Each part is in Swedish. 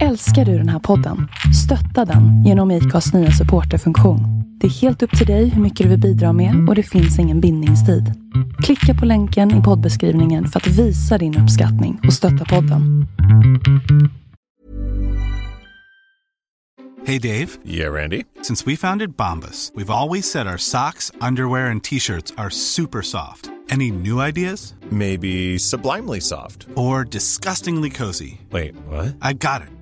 Älskar du den här podden? Stötta den genom IKAs nya supporterfunktion. Det är helt upp till dig hur mycket du vill bidra med och det finns ingen bindningstid. Klicka på länken i poddbeskrivningen för att visa din uppskattning och stötta podden. Hey Dave. Yeah, Randy. Since we founded Bombus, we've always said our socks, underwear, and t-shirts are super soft. Any new ideas? Maybe sublimely soft. Or disgustingly cozy? Wait, what? I got it.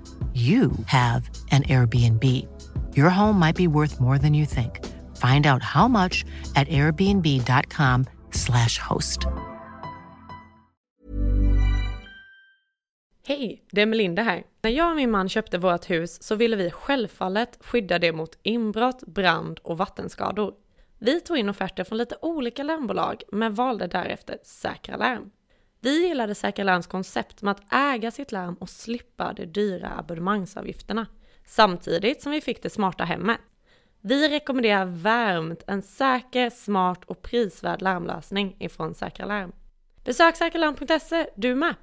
you have an Airbnb. Your home might be worth more than you think. Find out how much at airbnb.com/slash host. Hej, det är Melinda här. När jag och min man köpte vårt hus så ville vi självfallet skydda det mot inbrott, brand och vattenskador. Vi tog in offerter från lite olika larmbolag men valde därefter Säkra Larm. Vi gillade Säkra Larms koncept med att äga sitt larm och slippa de dyra abonnemangsavgifterna. Samtidigt som vi fick det smarta hemmet. Vi rekommenderar varmt en säker, smart och prisvärd larmlösning ifrån Säkra Larm. Besök säkralarm.se, du med!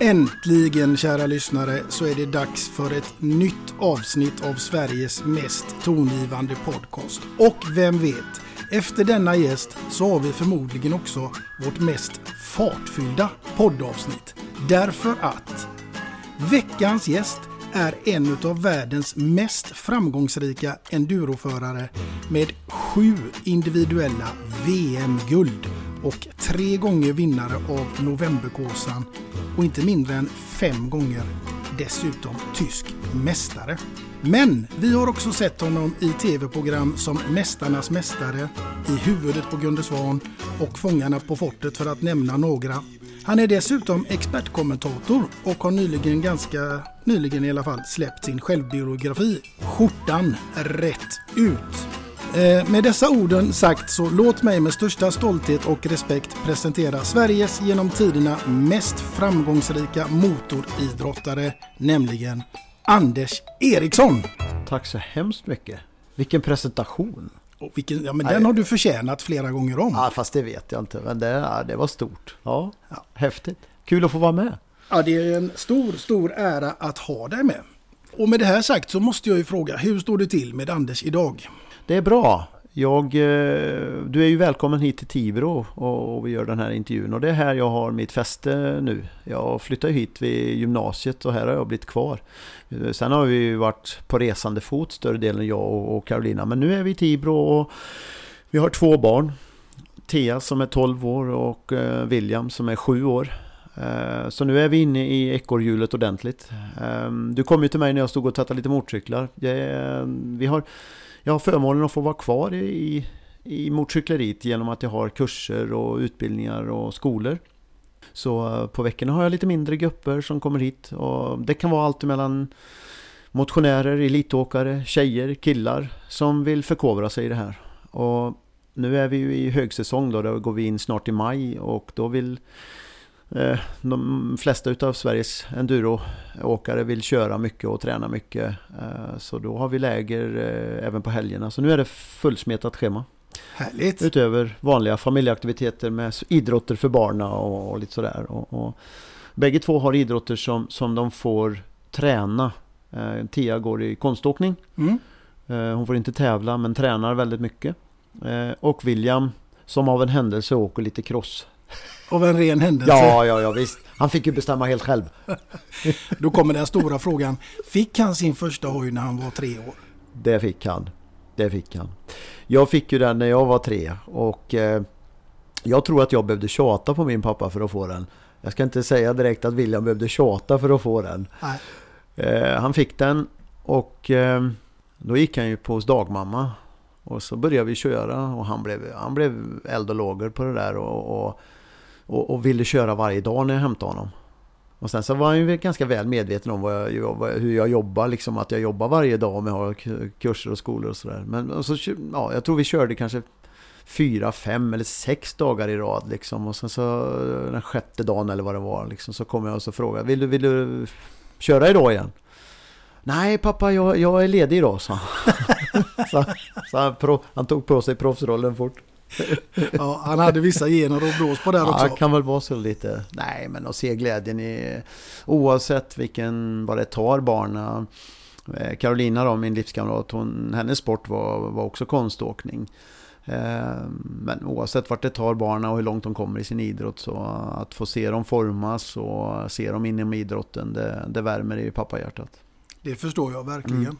Äntligen kära lyssnare så är det dags för ett nytt avsnitt av Sveriges mest tongivande podcast. Och vem vet, efter denna gäst så har vi förmodligen också vårt mest fartfyllda poddavsnitt. Därför att veckans gäst är en av världens mest framgångsrika enduroförare med sju individuella VM-guld och tre gånger vinnare av Novemberkåsan och inte mindre än fem gånger dessutom tysk mästare. Men vi har också sett honom i tv-program som Mästarnas mästare, I huvudet på Gunde Svan och Fångarna på fortet för att nämna några. Han är dessutom expertkommentator och har nyligen, ganska nyligen i alla fall, släppt sin självbiografi Skjortan rätt ut. Eh, Med dessa orden sagt så låt mig med största stolthet och respekt presentera Sveriges genom tiderna mest framgångsrika motoridrottare, nämligen Anders Eriksson. Tack så hemskt mycket. Vilken presentation. Och vilken, ja, men den har du förtjänat flera gånger om. Ja, fast det vet jag inte. Men det, ja, det var stort. Ja, häftigt. Kul att få vara med. Ja, det är en stor, stor ära att ha dig med. Och med det här sagt så måste jag ju fråga, hur står det till med Anders idag? Det är bra. Jag, eh, du är ju välkommen hit till Tibro och, vi gör den här intervjun. Och det är här jag har mitt fäste nu. Jag flyttade hit vid gymnasiet och här har jag blivit kvar. Eh, sen har vi ju varit på resande fot större delen jag och, Karolina Men nu är vi i Tibro och vi har två barn. Thea som är 12 år och eh, William som är 7 år. Så nu är vi inne i ekorrhjulet ordentligt. Du kom ju till mig när jag stod och tvättade lite motorcyklar. Vi har, jag har förmånen att få vara kvar i, i motorcykleriet genom att jag har kurser och utbildningar och skolor. Så eh, på veckorna har jag lite mindre grupper som kommer hit. Och det kan vara allt mellan motionärer, elitåkare, tjejer, killar som vill förkovra sig i det här. Och nu är vi ju i högsäsong då, då går vi in snart i maj och då vill de flesta utav Sveriges enduroåkare vill köra mycket och träna mycket. Eh, så då har vi läger eh, även på helgerna. Så nu är det fullsmetat schema. Härligt! Utöver vanliga familjeaktiviteter med idrotter för barna och, och lite sådär. Och, och Bägge två har idrotter som, som de får träna. Eh, Tia går i konståkning. Mm. Eh, hon får inte tävla men tränar väldigt mycket. Eh, och William som av en händelse åker lite cross. Av en ren händelse. Ja, ja, ja visst. Han fick ju bestämma helt själv. Då kommer den stora frågan. Fick han sin första hoj när han var tre år? Det fick han. Det fick han. Jag fick ju den när jag var tre och eh, jag tror att jag behövde tjata på min pappa för att få den. Jag ska inte säga direkt att William behövde tjata för att få den. Eh, han fick den och eh, då gick han ju på hos dagmamma. Och så började vi köra och han blev, han blev eld och lågor på det där och, och, och, och ville köra varje dag när jag hämtade honom. Och sen så var han ju ganska väl medveten om vad jag, vad- hur jag jobbar, liksom att jag jobbar varje dag med att ha kurser och skolor och sådär. Men och så, ja, jag tror vi körde kanske fyra, fem eller sex dagar i rad liksom. Och sen så den sjätte dagen eller vad det var liksom, så kom jag och så frågade vill du, vill du köra idag igen? Nej pappa, jag, jag är ledig idag, sa han. så, så han, pro, han tog på sig proffsrollen fort. Ja, han hade vissa gener och blås på där Ja, också. det kan väl vara så lite. Nej, men att se glädjen i oavsett vilken, vad det tar barnen. Eh, Carolina då, min livskamrat, hon, hennes sport var, var också konståkning. Eh, Men oavsett vart det tar barnen och hur långt de kommer i sin idrott så att få se dem formas och se dem inom idrotten det, det värmer i pappahjärtat. Det förstår jag verkligen. Mm.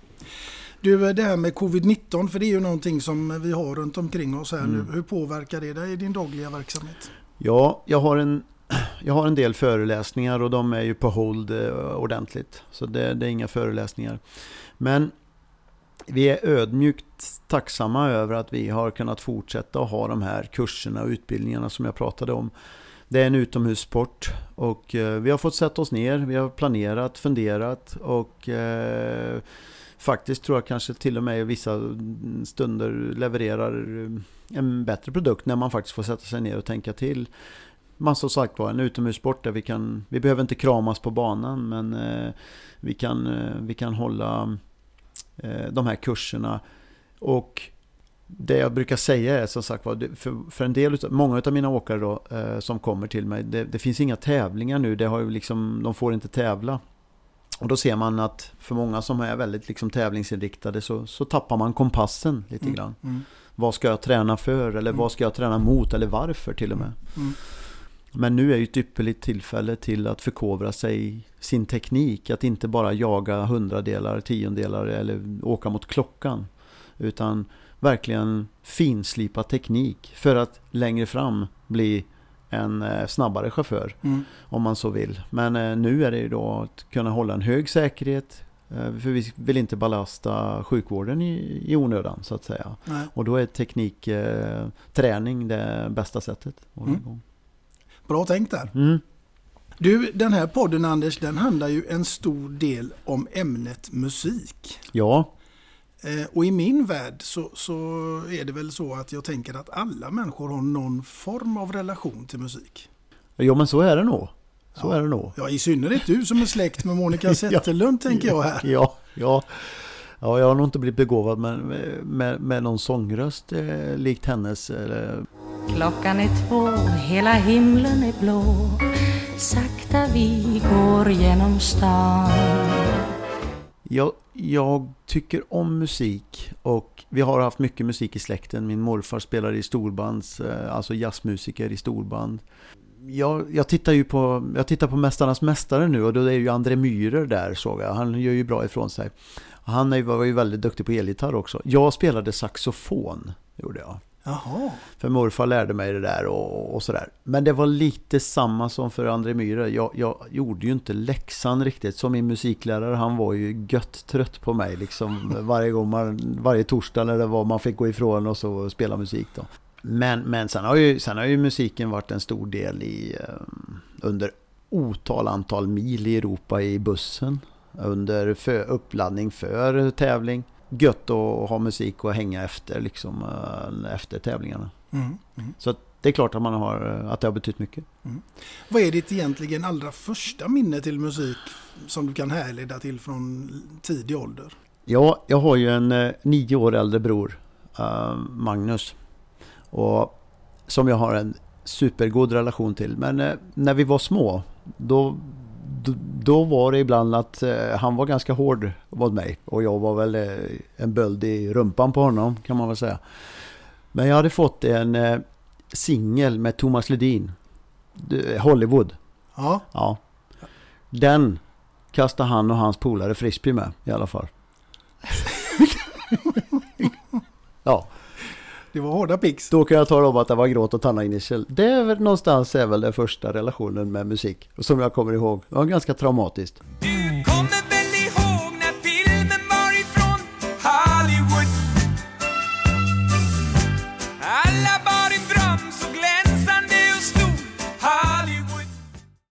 Du, det här med covid-19, för det är ju någonting som vi har runt omkring oss här Mm. nu. Hur påverkar det dig i din dagliga verksamhet? Ja, jag har en, jag har en del föreläsningar och de är ju på hold eh, ordentligt. Så det, det är inga föreläsningar. Men vi är ödmjukt tacksamma över att vi har kunnat fortsätta att ha de här kurserna och utbildningarna som jag pratade om. Det är en utomhussport och eh, vi har fått sätta oss ner, vi har planerat, funderat och eh, faktiskt tror jag kanske till och med i vissa stunder levererar eh, en bättre produkt när man faktiskt får sätta sig ner och tänka till. Man som sagt var en utomhussport där vi kan, vi behöver inte kramas på banan men eh, vi, kan, eh, vi kan hålla eh, de här kurserna. Och det jag brukar säga är som sagt var, för, för en del utav, många av mina åkare då, eh, som kommer till mig, det, det finns inga tävlingar nu, det har ju liksom, de får inte tävla. Och då ser man att för många som är väldigt liksom tävlingsinriktade så, så tappar man kompassen lite grann. Mm. Vad ska jag träna för eller vad ska jag träna mot eller varför till och med. Mm. Men nu är ju ett ypperligt tillfälle till att förkovra sig i sin teknik. Att inte bara jaga hundradelar, tiondelar eller åka mot klockan. Utan verkligen finslipa teknik för att längre fram bli en eh, snabbare chaufför. Mm. Om man så vill. Men eh, nu är det ju då att kunna hålla en hög säkerhet. eh, För vi vill inte belasta sjukvården i, i onödan så att säga. Nej. Och då är teknik, eh, träning det bästa sättet. Mm. Bra tänkt där. Mm. Du, den här podden Anders, den handlar ju en stor del om ämnet musik. Ja, och i min värld så, så är det väl så att jag tänker att alla människor har någon form av relation till musik. jo men så är det nog. Så Ja. är det nog. Ja, i synnerhet du som är släkt med Monica Zetterlund tänker jag här. Ja, ja. Ja, jag har nog inte blivit begåvad med, med, med någon sångröst eh, likt hennes. Eller, Klockan är två, hela himlen är blå Sakta vi går genom stan Jag, jag tycker om musik och vi har haft mycket musik i släkten. Min morfar spelar i storband, eh, alltså jazzmusiker i storband. Jag, jag tittar ju på, jag tittar på Mästarnas Mästare nu och då är ju André Myhrer där såg jag. Han gör ju bra ifrån sig. Han är, var ju väldigt duktig på elgitarr också. Jag spelade saxofon, gjorde jag. Jaha, För morfar lärde mig det där och, och sådär. Men det var lite samma som för André Myhre. Jag, jag gjorde ju inte läxan riktigt. Som min musiklärare, han var ju gött trött på mig liksom. Varje gång man, varje torsdag när det var man fick gå ifrån och så spela musik då. Men, men sen, har ju, sen har ju musiken varit en stor del i eh, under otal antal mil i Europa i bussen. Under för, uppladdning för tävling. Gött att ha musik och hänga efter liksom eh, efter tävlingarna. mm. Mm. Så det är klart att, man har, att det har betytt mycket. Vad är ditt egentligen allra första minne till musik som du kan härleda till från tidig ålder? Ja, jag har ju en eh, nio år äldre bror, eh, Magnus. Och som jag har en supergod relation till. Men eh, när vi var små då, då, var det ibland att eh, han var ganska hård mot mig. Och jag var väl eh, en böld i rumpan på honom kan man väl säga. Men jag hade fått en eh, singel med Thomas Ledin. Hollywood. Ja, Ja. Den kastade han och hans polare frisbee med i alla fall. ja, det var hårda pix. då kan jag tala om att det var gråt och tandra initial. Det är väl någonstans är väl den första relationen med musik. Som jag kommer ihåg. Det var ganska traumatiskt. Du kommer väl ihåg när filmen var ifrån Hollywood? Alla bar en dröm så glänsande och stor Hollywood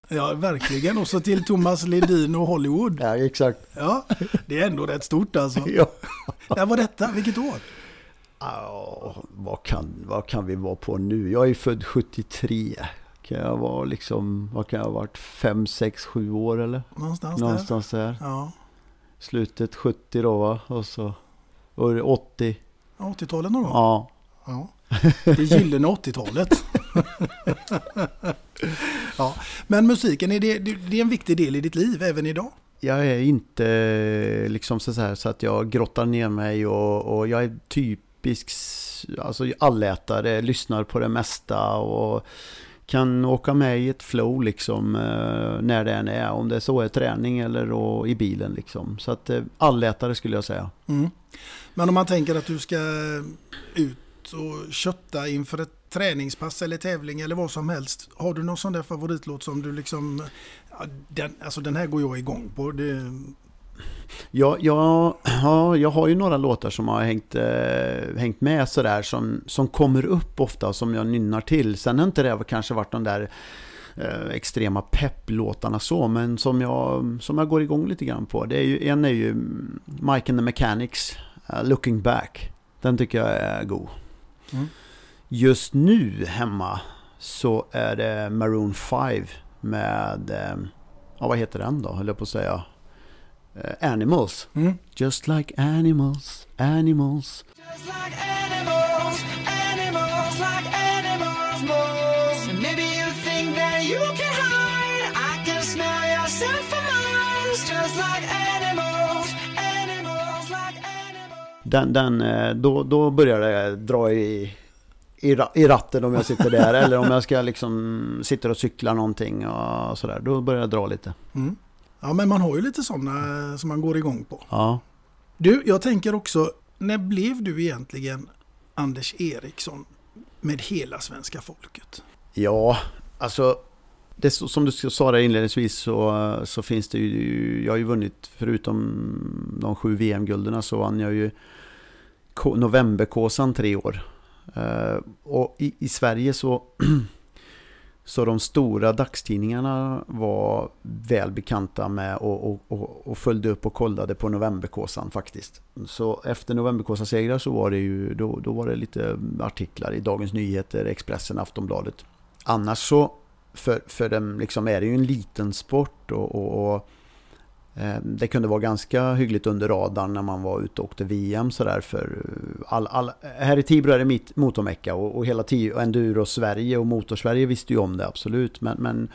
Ja, verkligen. Och så till Thomas Ledin och Hollywood. Ja, exakt. Ja, det är ändå rätt stort alltså. Ja. När var detta? Vilket år? Vad, kan, vad kan vi vara på nu? Jag är född 73. Kan jag vara liksom, vad kan jag ha varit? 5, 6, 7 år eller? Någonstans, där. Någonstans där. Ja, Slutet 70 då va? Och så och 80. 80-talet någon gång. Ja. Ja. Det gyllene 80-talet. ja. Men musiken, är det, det är en viktig del i ditt liv även idag? Jag är inte liksom så, här, så att jag grottar ner mig och, och jag är typisk alltså allätare, lyssnar på det mesta och kan åka med i ett flow liksom eh, när det än är. Om det så är träning eller i bilen liksom. Så att eh, allätare skulle jag säga. Mm. Men om man tänker att du ska ut och kötta inför ett träningspass eller tävling eller vad som helst. Har du någon sån där favoritlåt som du liksom, den, alltså den här går jag igång på. Det, Ja, ja, ja, jag har ju några låtar som har hängt, eh, hängt med sådär som, som kommer upp ofta som jag nynnar till. Sen har inte det kanske varit de där eh, extrema pepplåtarna så, men som jag, som jag går igång lite grann på. Det är ju, en är ju Mike and the Mechanics, eh, Looking Back. Den tycker jag är god. Mm. Just nu hemma så är det Maroon 5 med, eh, ja vad heter den då, höll jag på att säga. Eh, Animals. Mm. Just like animals, animals. Just like animals, animals like animals And maybe you think that you can hide I can smell yourself for miles Just like animals, animals like animals Den, den, eh, då, då börjar det dra i, i, ra- i ratten om jag sitter där. eller om jag ska liksom sitter och cykla någonting och sådär. Då börjar det dra lite. mm. Ja men man har ju lite sådana som man går igång på. Ja. Du, jag tänker också, när blev du egentligen Anders Eriksson med hela svenska folket? Ja, alltså det, som du sa där inledningsvis så, så finns det ju, jag har ju vunnit förutom de sju VM-gulderna så vann jag ju Novemberkåsan tre år. Eh, och i, i Sverige så, så de stora dagstidningarna var väl bekanta med och, och, och, och följde upp och kollade på Novemberkåsan faktiskt. Så efter Novemberkåsasegrar så var det ju, då, då var det lite artiklar i Dagens Nyheter, Expressen, Aftonbladet. Annars så, för, för dem liksom är det ju en liten sport och, och, och Eh, det kunde vara ganska hyggligt under radarn när man var ute och åkte VM sådär för eh, all, all, här i Tibro är det mitt motormecka och, och hela tiden Enduro Sverige och Motorsverige visste ju om det absolut men, men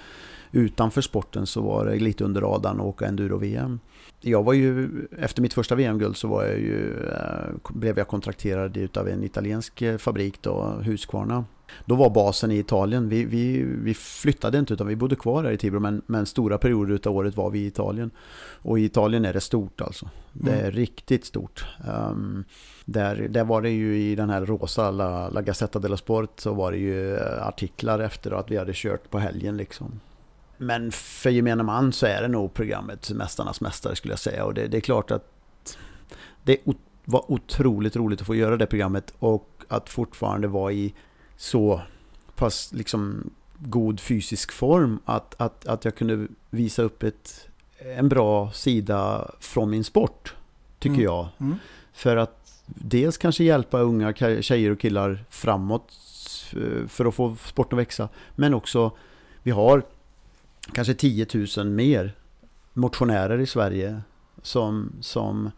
utanför sporten så var det lite under radarn att åka Enduro-VM. Jag var ju, efter mitt första VM-guld så var jag ju, eh, blev jag kontrakterad utav en italiensk fabrik då, Husqvarna. Då var basen i Italien. Vi, vi, vi flyttade inte utan vi bodde kvar här i Tibro men, men stora perioder utav året var vi i Italien. Och i Italien är det stort alltså. Det är riktigt stort. Um, där, där var det ju i den här rosa La, La Gazzetta dello Sport så var det ju eh, artiklar efter att vi hade kört på helgen liksom. Men för gemene man så är det nog programmet Mästarnas Mästare skulle jag säga. Och det, det är klart att det var otroligt roligt att få göra det programmet och att fortfarande vara i så pass liksom god fysisk form att, att, att jag kunde visa upp ett, en bra sida från min sport, tycker Mm. jag. Mm. För att dels kanske hjälpa unga tjejer och killar framåt eh, för att få sporten att växa. Men också, vi har kanske 10 000 mer motionärer i Sverige som, som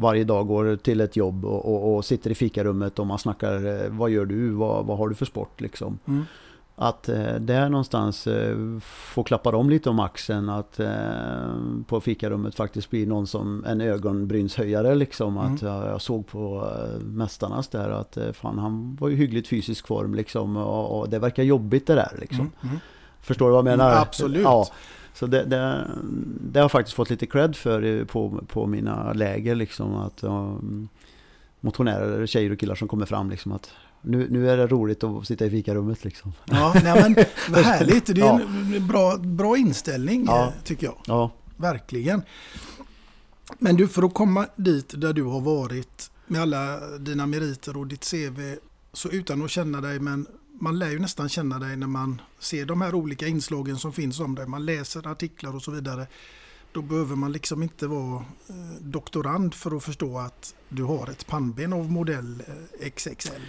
varje dag går till ett jobb och, och, och sitter i fikarummet och man snackar eh, vad gör du, vad, vad har du för sport liksom. Mm. Att eh, där någonstans eh, få klappa dem lite om axeln. Att eh, på fikarummet faktiskt bli någon som en ögonbrynshöjare liksom. Att Mm. jag, jag såg på eh, Mästarnas där att eh, fan han var ju hyggligt fysisk form liksom. Och, och det verkar jobbigt det där liksom. Mm, mm. Förstår du vad jag menar? Mm, absolut. Ja. Så det, det, det har jag faktiskt fått lite cred för på, på mina läger liksom. Att um, motionärer, tjejer och killar som kommer fram liksom att nu, nu är det roligt att sitta i fikarummet liksom. Ja, nej men vad härligt. Det är Ja. en bra, bra inställning Ja. eh, tycker jag. Ja. Verkligen. Men du, för att komma dit där du har varit med alla dina meriter och ditt CV, så utan att känna dig, men man lär ju nästan känna dig när man ser de här olika inslagen som finns om dig. Man läser artiklar och så vidare. Då behöver man liksom inte vara eh, doktorand för att förstå att du har ett pannben av modell eh, XXL.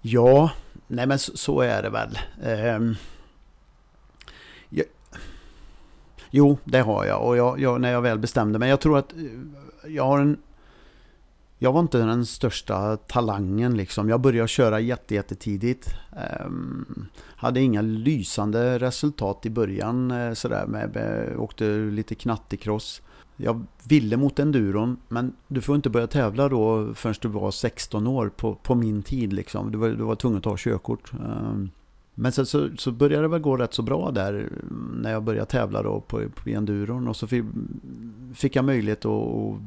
Ja, nej men så, så är det väl. Ehm, jag, jo, det har jag. Och jag, jag, när jag väl bestämde mig. Jag tror att eh, jag har en... Jag var inte den största talangen liksom. Jag började köra jättetidigt. Ehm, hade inga lysande resultat i början. Eh, sådär med, med, åkte lite knattekross. Jag ville mot enduron, men du får inte börja tävla då förrän du var 16 år på, på min tid. Liksom. Du, var, du var tvungen att ta körkort. Ehm, men sen så, så började det väl gå rätt så bra där när jag började tävla då på, på enduron. Och så fick, fick jag möjlighet att, att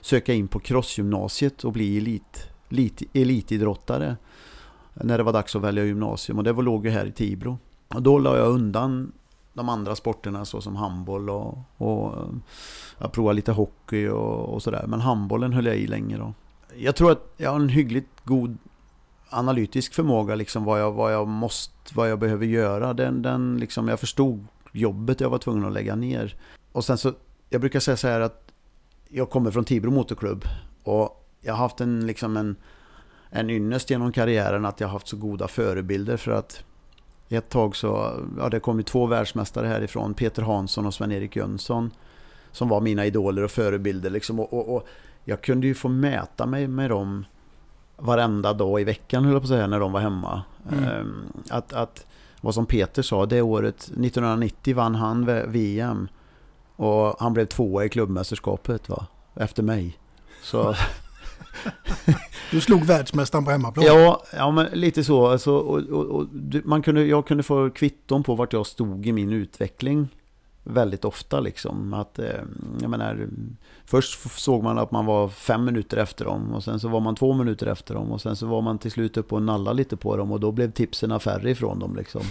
söka in på crossgymnasiet och bli elit, elit, elitidrottare. När det var dags att välja gymnasium. Och det var, låg ju här i Tibro. Och då la jag undan de andra sporterna såsom handboll och, och jag provade lite hockey och, och sådär. Men handbollen höll jag i länge då. Jag tror att jag har en hyggligt god analytisk förmåga liksom vad jag, vad jag måste, vad jag behöver göra. Den, den liksom, jag förstod jobbet jag var tvungen att lägga ner. Och sen så, jag brukar säga så här att jag kommer från Tibro Motorklubb och jag har haft en, liksom en, en ynnest genom karriären att jag har haft så goda förebilder för att ett tag så, ja det kom ju två världsmästare härifrån, Peter Hansson och Sven-Erik Jönsson som var mina idoler och förebilder liksom. Och, och, och jag kunde ju få mäta mig med dem varenda dag i veckan höll jag på att säga när de var hemma. Mm. Ehm, Att, att, vad som Peter sa, det året 1990 vann han VM och han blev tvåa i klubbmästerskapet va, efter mig. Så Du slog världsmästaren på hemmaplan. Ja, ja men lite så. Alltså, och, och, och, man kunde, jag kunde få kvitton på vart jag stod i min utveckling väldigt ofta. Liksom. Att, eh, jag menar, först såg man att man var fem minuter efter dem och sen så var man två minuter efter dem och sen så var man till slut uppe och nalla lite på dem och då blev tipsen färre ifrån dem. Liksom.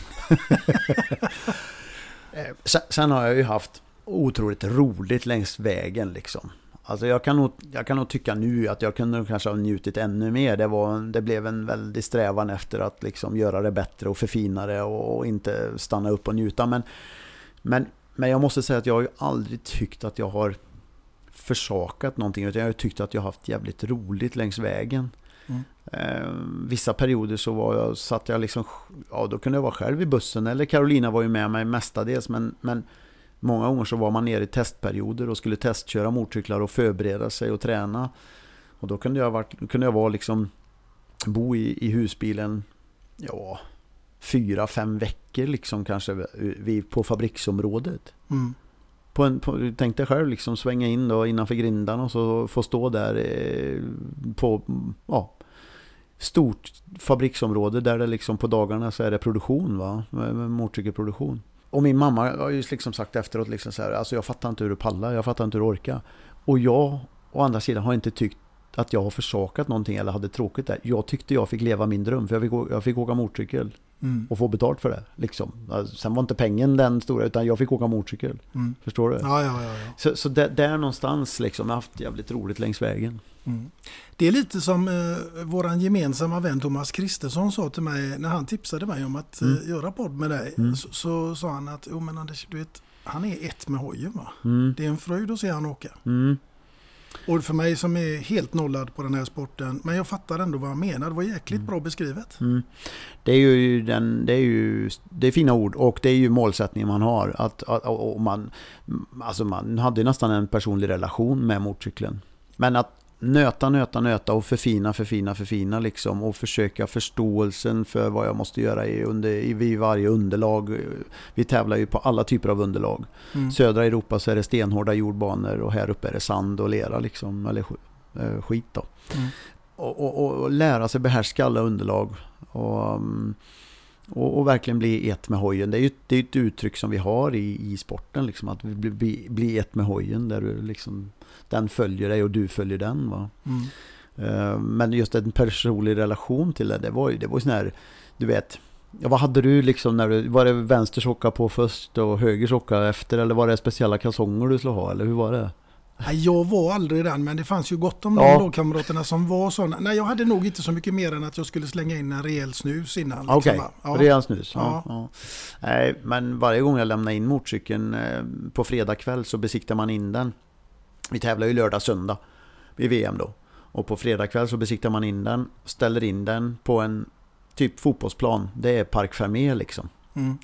Eh, sen, har jag ju haft otroligt roligt längs vägen. Liksom. Alltså jag kan, nog, jag kan nog tycka nu att jag kunde kanske ha njutit ännu mer. Det, var, det blev en väldig strävan efter att liksom göra det bättre och förfina det och, och inte stanna upp och njuta. Men, men, men jag måste säga att jag har ju aldrig tyckt att jag har försakat någonting. Utan jag har tyckt att jag har haft jävligt roligt längs vägen. Mm. Eh, vissa perioder så var jag, satt jag liksom, ja då kunde jag vara själv i bussen. Eller Carolina var ju med mig mestadels. Men, men många gånger så var man nere i testperioder och skulle testköra motorcyklar och förbereda sig och träna. Och då kunde jag, varit, kunde jag vara liksom, bo i, i husbilen, ja, fyra, fem veckor liksom kanske vid, på fabriksområdet. Mm. På en, på, tänk dig själv liksom svänga in då innanför grindarna och så få stå där eh, på ja, stort fabriksområde där det liksom på dagarna så är det produktion va, motorcykelproduktion. Och min mamma har ju liksom sagt efteråt liksom så här, alltså jag fattar inte hur du pallar, jag fattar inte hur du orkar. Och jag å andra sidan har inte tyckt att jag har försakat någonting eller hade tråkigt där. Jag tyckte jag fick leva min dröm för jag fick, jag fick åka motorcykel Mm. och få betalt för det. Liksom. Alltså, Sen var inte pengen den stora utan jag fick åka motorcykel. Mm. Förstår du? Ja, ja, ja, ja. Så, så där, där någonstans liksom, jag har haft jävligt roligt längs vägen. Mm. Det är lite som eh, våran gemensamma vän Thomas Kristersson sa till mig när han tipsade mig om att Mm. eh, göra podd med dig. Mm. Så, så sa han att, jo men Anders, du vet, han är ett med hojen va? Mm. Det är en fröjd att se han åka. Mm. Och för mig som är helt nollad på den här sporten, men jag fattar ändå vad han menar. Det var jäkligt bra beskrivet. Mm. Det är ju den, det är ju, det är fina ord och det är ju målsättningen man har. Att, att, och man, alltså man hade nästan en personlig relation med motorcykeln. Men att nöta, nöta, nöta och förfina, förfina, förfina liksom och försöka förståelsen för vad jag måste göra i, under, i vid varje underlag. Vi tävlar ju på alla typer av underlag. Mm. Södra Europa så är det stenhårda jordbanor och här uppe är det sand och lera liksom, eller eh, skit då. Mm. Och, och, och lära sig behärska alla underlag. Och, um, och, och verkligen bli ett med hojen. Det är ju det är ett uttryck som vi har i, i sporten, liksom, att bli, bli, bli ett med hojen. Där du liksom, den följer dig och du följer den. Va? Mm. Eh, Men just en personlig relation till det, det var ju det var ju sån här, du vet, ja, vad hade du liksom när du, var det vänster socka på först och höger socka efter eller var det speciella kalsonger du skulle ha eller hur var det? Nej, jag var aldrig den, men det fanns ju gott om Ja. de lagkamraterna som var sådana. Nej, jag hade nog inte så mycket mer än att jag skulle slänga in en rejäl snus innan. liksom, Okej, va? ja. redan snus. Ja. Ja. Nej, men varje gång jag lämnar in motorcykeln eh, på fredag kväll så besiktar man in den. Vi tävlar ju lördag, söndag i VM då. Och på fredag kväll så besiktar man in den, ställer in den på en typ fotbollsplan. Det är Park Fermé liksom. Mm.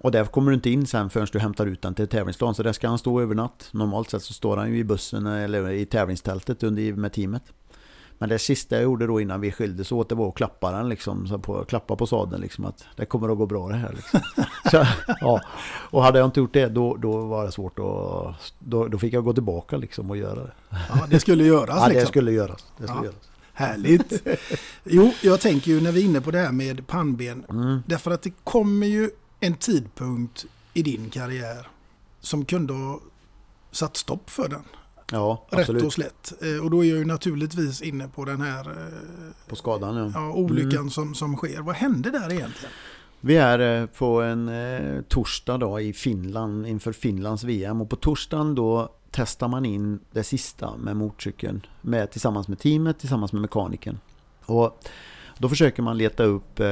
Och där kommer du inte in sen förrän du hämtar ut den till tävlingsplan. Så där ska han stå över natt. Normalt sett så står han ju i bussen eller i tävlingstältet under, med teamet. Men det sista jag gjorde då innan vi skildes åt det var att klappa den liksom. Så på, klappa på sadeln liksom att det kommer att gå bra det här liksom. så, ja. Och hade jag inte gjort det då, då var det svårt att... Då, då fick jag gå tillbaka liksom och göra det. Ja, det skulle göras Ja, det liksom. skulle göras. Det skulle Ja. göras. Härligt. Jo, jag tänker ju när vi är inne på det här med pannben. Mm. Därför att det kommer ju en tidpunkt i din karriär som kunde ha satt stopp för den. Ja, Rätt absolut. och slätt. Eh, Och då är jag ju naturligtvis inne på den här eh, På skadan ja. ja, olyckan Mm. som, som sker. Vad hände där egentligen? Vi är eh, på en eh, torsdag då i Finland inför Finlands VM och på torsdagen då testar man in det sista med motorcykeln med, tillsammans med teamet, tillsammans med mekanikern. Och då försöker man leta upp eh,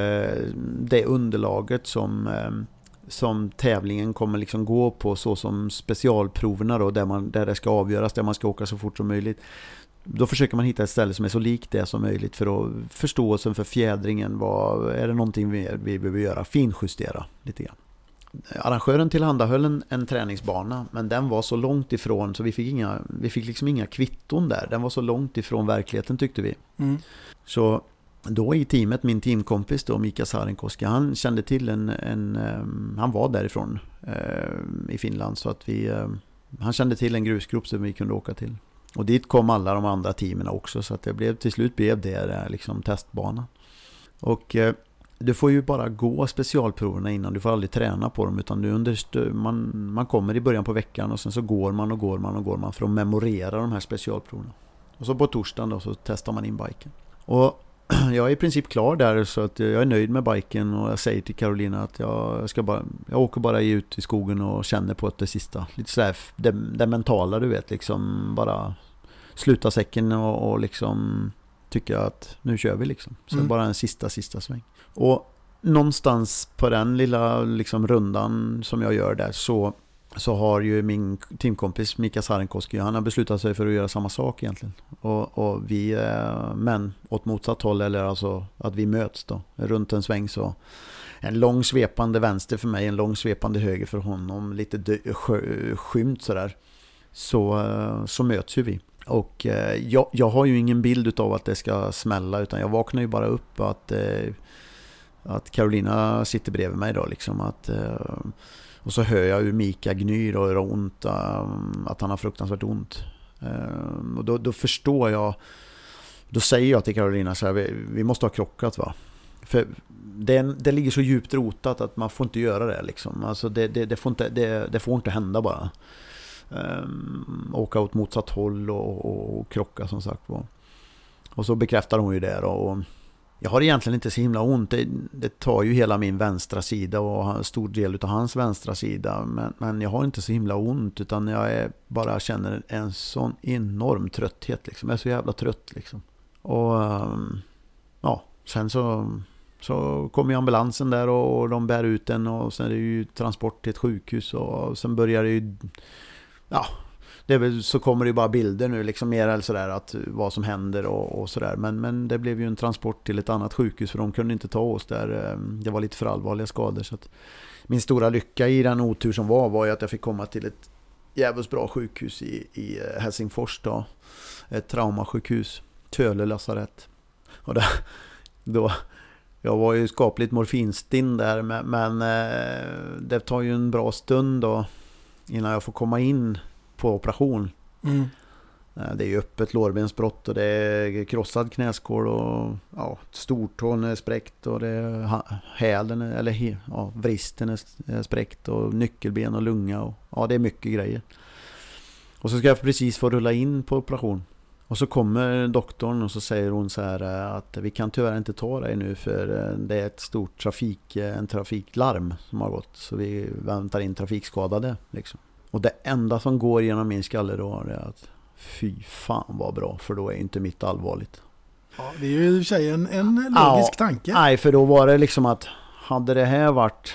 det underlaget som, eh, som tävlingen kommer liksom gå på så som specialproverna då där, man, där det ska avgöras, där man ska åka så fort som möjligt. Då försöker man hitta ett ställe som är så likt det som möjligt för att förståelsen för fjädringen. Vad, är det någonting vi, vi behöver göra? Finjustera lite grann. Arrangören tillhandahöll en, en träningsbana men den var så långt ifrån så vi fick, inga, vi fick liksom inga kvitton där. Den var så långt ifrån verkligheten tyckte vi. Mm. Så då i teamet, min teamkompis då, Mika Sarenkoski, han kände till en, en eh, han var därifrån eh, i Finland så att vi, eh, han kände till en grusgrop som vi kunde åka till. Och dit kom alla de andra teamen också så att det blev, till slut blev det eh, liksom testbanan. Och eh, du får ju bara gå specialproverna innan, du får aldrig träna på dem utan du under, man, man kommer i början på veckan och sen så går man och går man och går man för att memorera de här specialproverna. Och så på torsdagen då så testar man in biken. Och jag är i princip klar där så att jag är nöjd med biken och jag säger till Carolina att jag ska bara, jag åker bara ut i skogen och känner på att det sista. Lite sådär det, det mentala du vet liksom bara sluta säcken och, och liksom tycka att nu kör vi liksom. Så Mm. bara en sista, sista sväng. Och någonstans på den lilla liksom rundan som jag gör där så så har ju min teamkompis Mika Sarenkoski, han har beslutat sig för att göra samma sak egentligen. Och, och vi, eh, men åt motsatt håll, eller alltså att vi möts då. Runt en sväng så, en lång svepande vänster för mig, en lång svepande höger för honom, lite dö- skö- skymt sådär. Så, eh, så möts ju vi. Och eh, jag, jag har ju ingen bild av att det ska smälla, utan jag vaknar ju bara upp att, att Carolina sitter bredvid mig då liksom. Att, och så hör jag hur Mika gnyr och hur ont, eh, att han har fruktansvärt ont. Eh, och då, då förstår jag, då säger jag till Carolina så här, vi, vi måste ha krockat va. För det, det ligger så djupt rotat att man får inte göra det liksom. Alltså det, det, det, får, inte, det, det får inte hända bara. Um, åka åt motsatt håll och, och, och krocka som sagt var. Och så bekräftar hon ju det då. Och, jag har egentligen inte så himla ont. Det, det tar ju hela min vänstra sida och en stor del av hans vänstra sida. Men, men jag har inte så himla ont utan jag är, bara känner en sån enorm trötthet. Liksom. Jag är så jävla trött liksom. Och ehm, ja, sen så, så kommer ambulansen där och, och de bär ut den och sen är det ju transport till ett sjukhus och sen börjar det ju... Ja, det så kommer det ju bara bilder nu, liksom mer eller sådär att vad som händer och, och sådär. Men, men det blev ju en transport till ett annat sjukhus för de kunde inte ta oss där. Ehm, det var lite för allvarliga skador. Så att min stora lycka i den otur som var, var ju att jag fick komma till ett jävligt bra sjukhus i, i eh, Helsingfors då. Ett traumasjukhus. Töle lasarett. Och där, då, jag var ju skapligt morfinstinn där men, men eh, det tar ju en bra stund då innan jag får komma in på operation. Mm. Eh, Det är ju öppet lårbensbrott och det är krossad knäskål och ja, stortån är spräckt och det är hälen, eller ja, vristen är spräckt och nyckelben och lunga och ja, det är mycket grejer. Och så ska jag precis få rulla in på operation. Och så kommer doktorn och så säger hon så här eh, att vi kan tyvärr inte ta dig nu för eh, det är ett stort trafik, en trafiklarm som har gått. Så vi väntar in trafikskadade liksom. Och det enda som går genom min skalle då är att fy fan vad bra för då är inte mitt allvarligt. Ja, det är ju i och för sig en, en logisk Ja, tanke. Nej, för då var det liksom att hade det här varit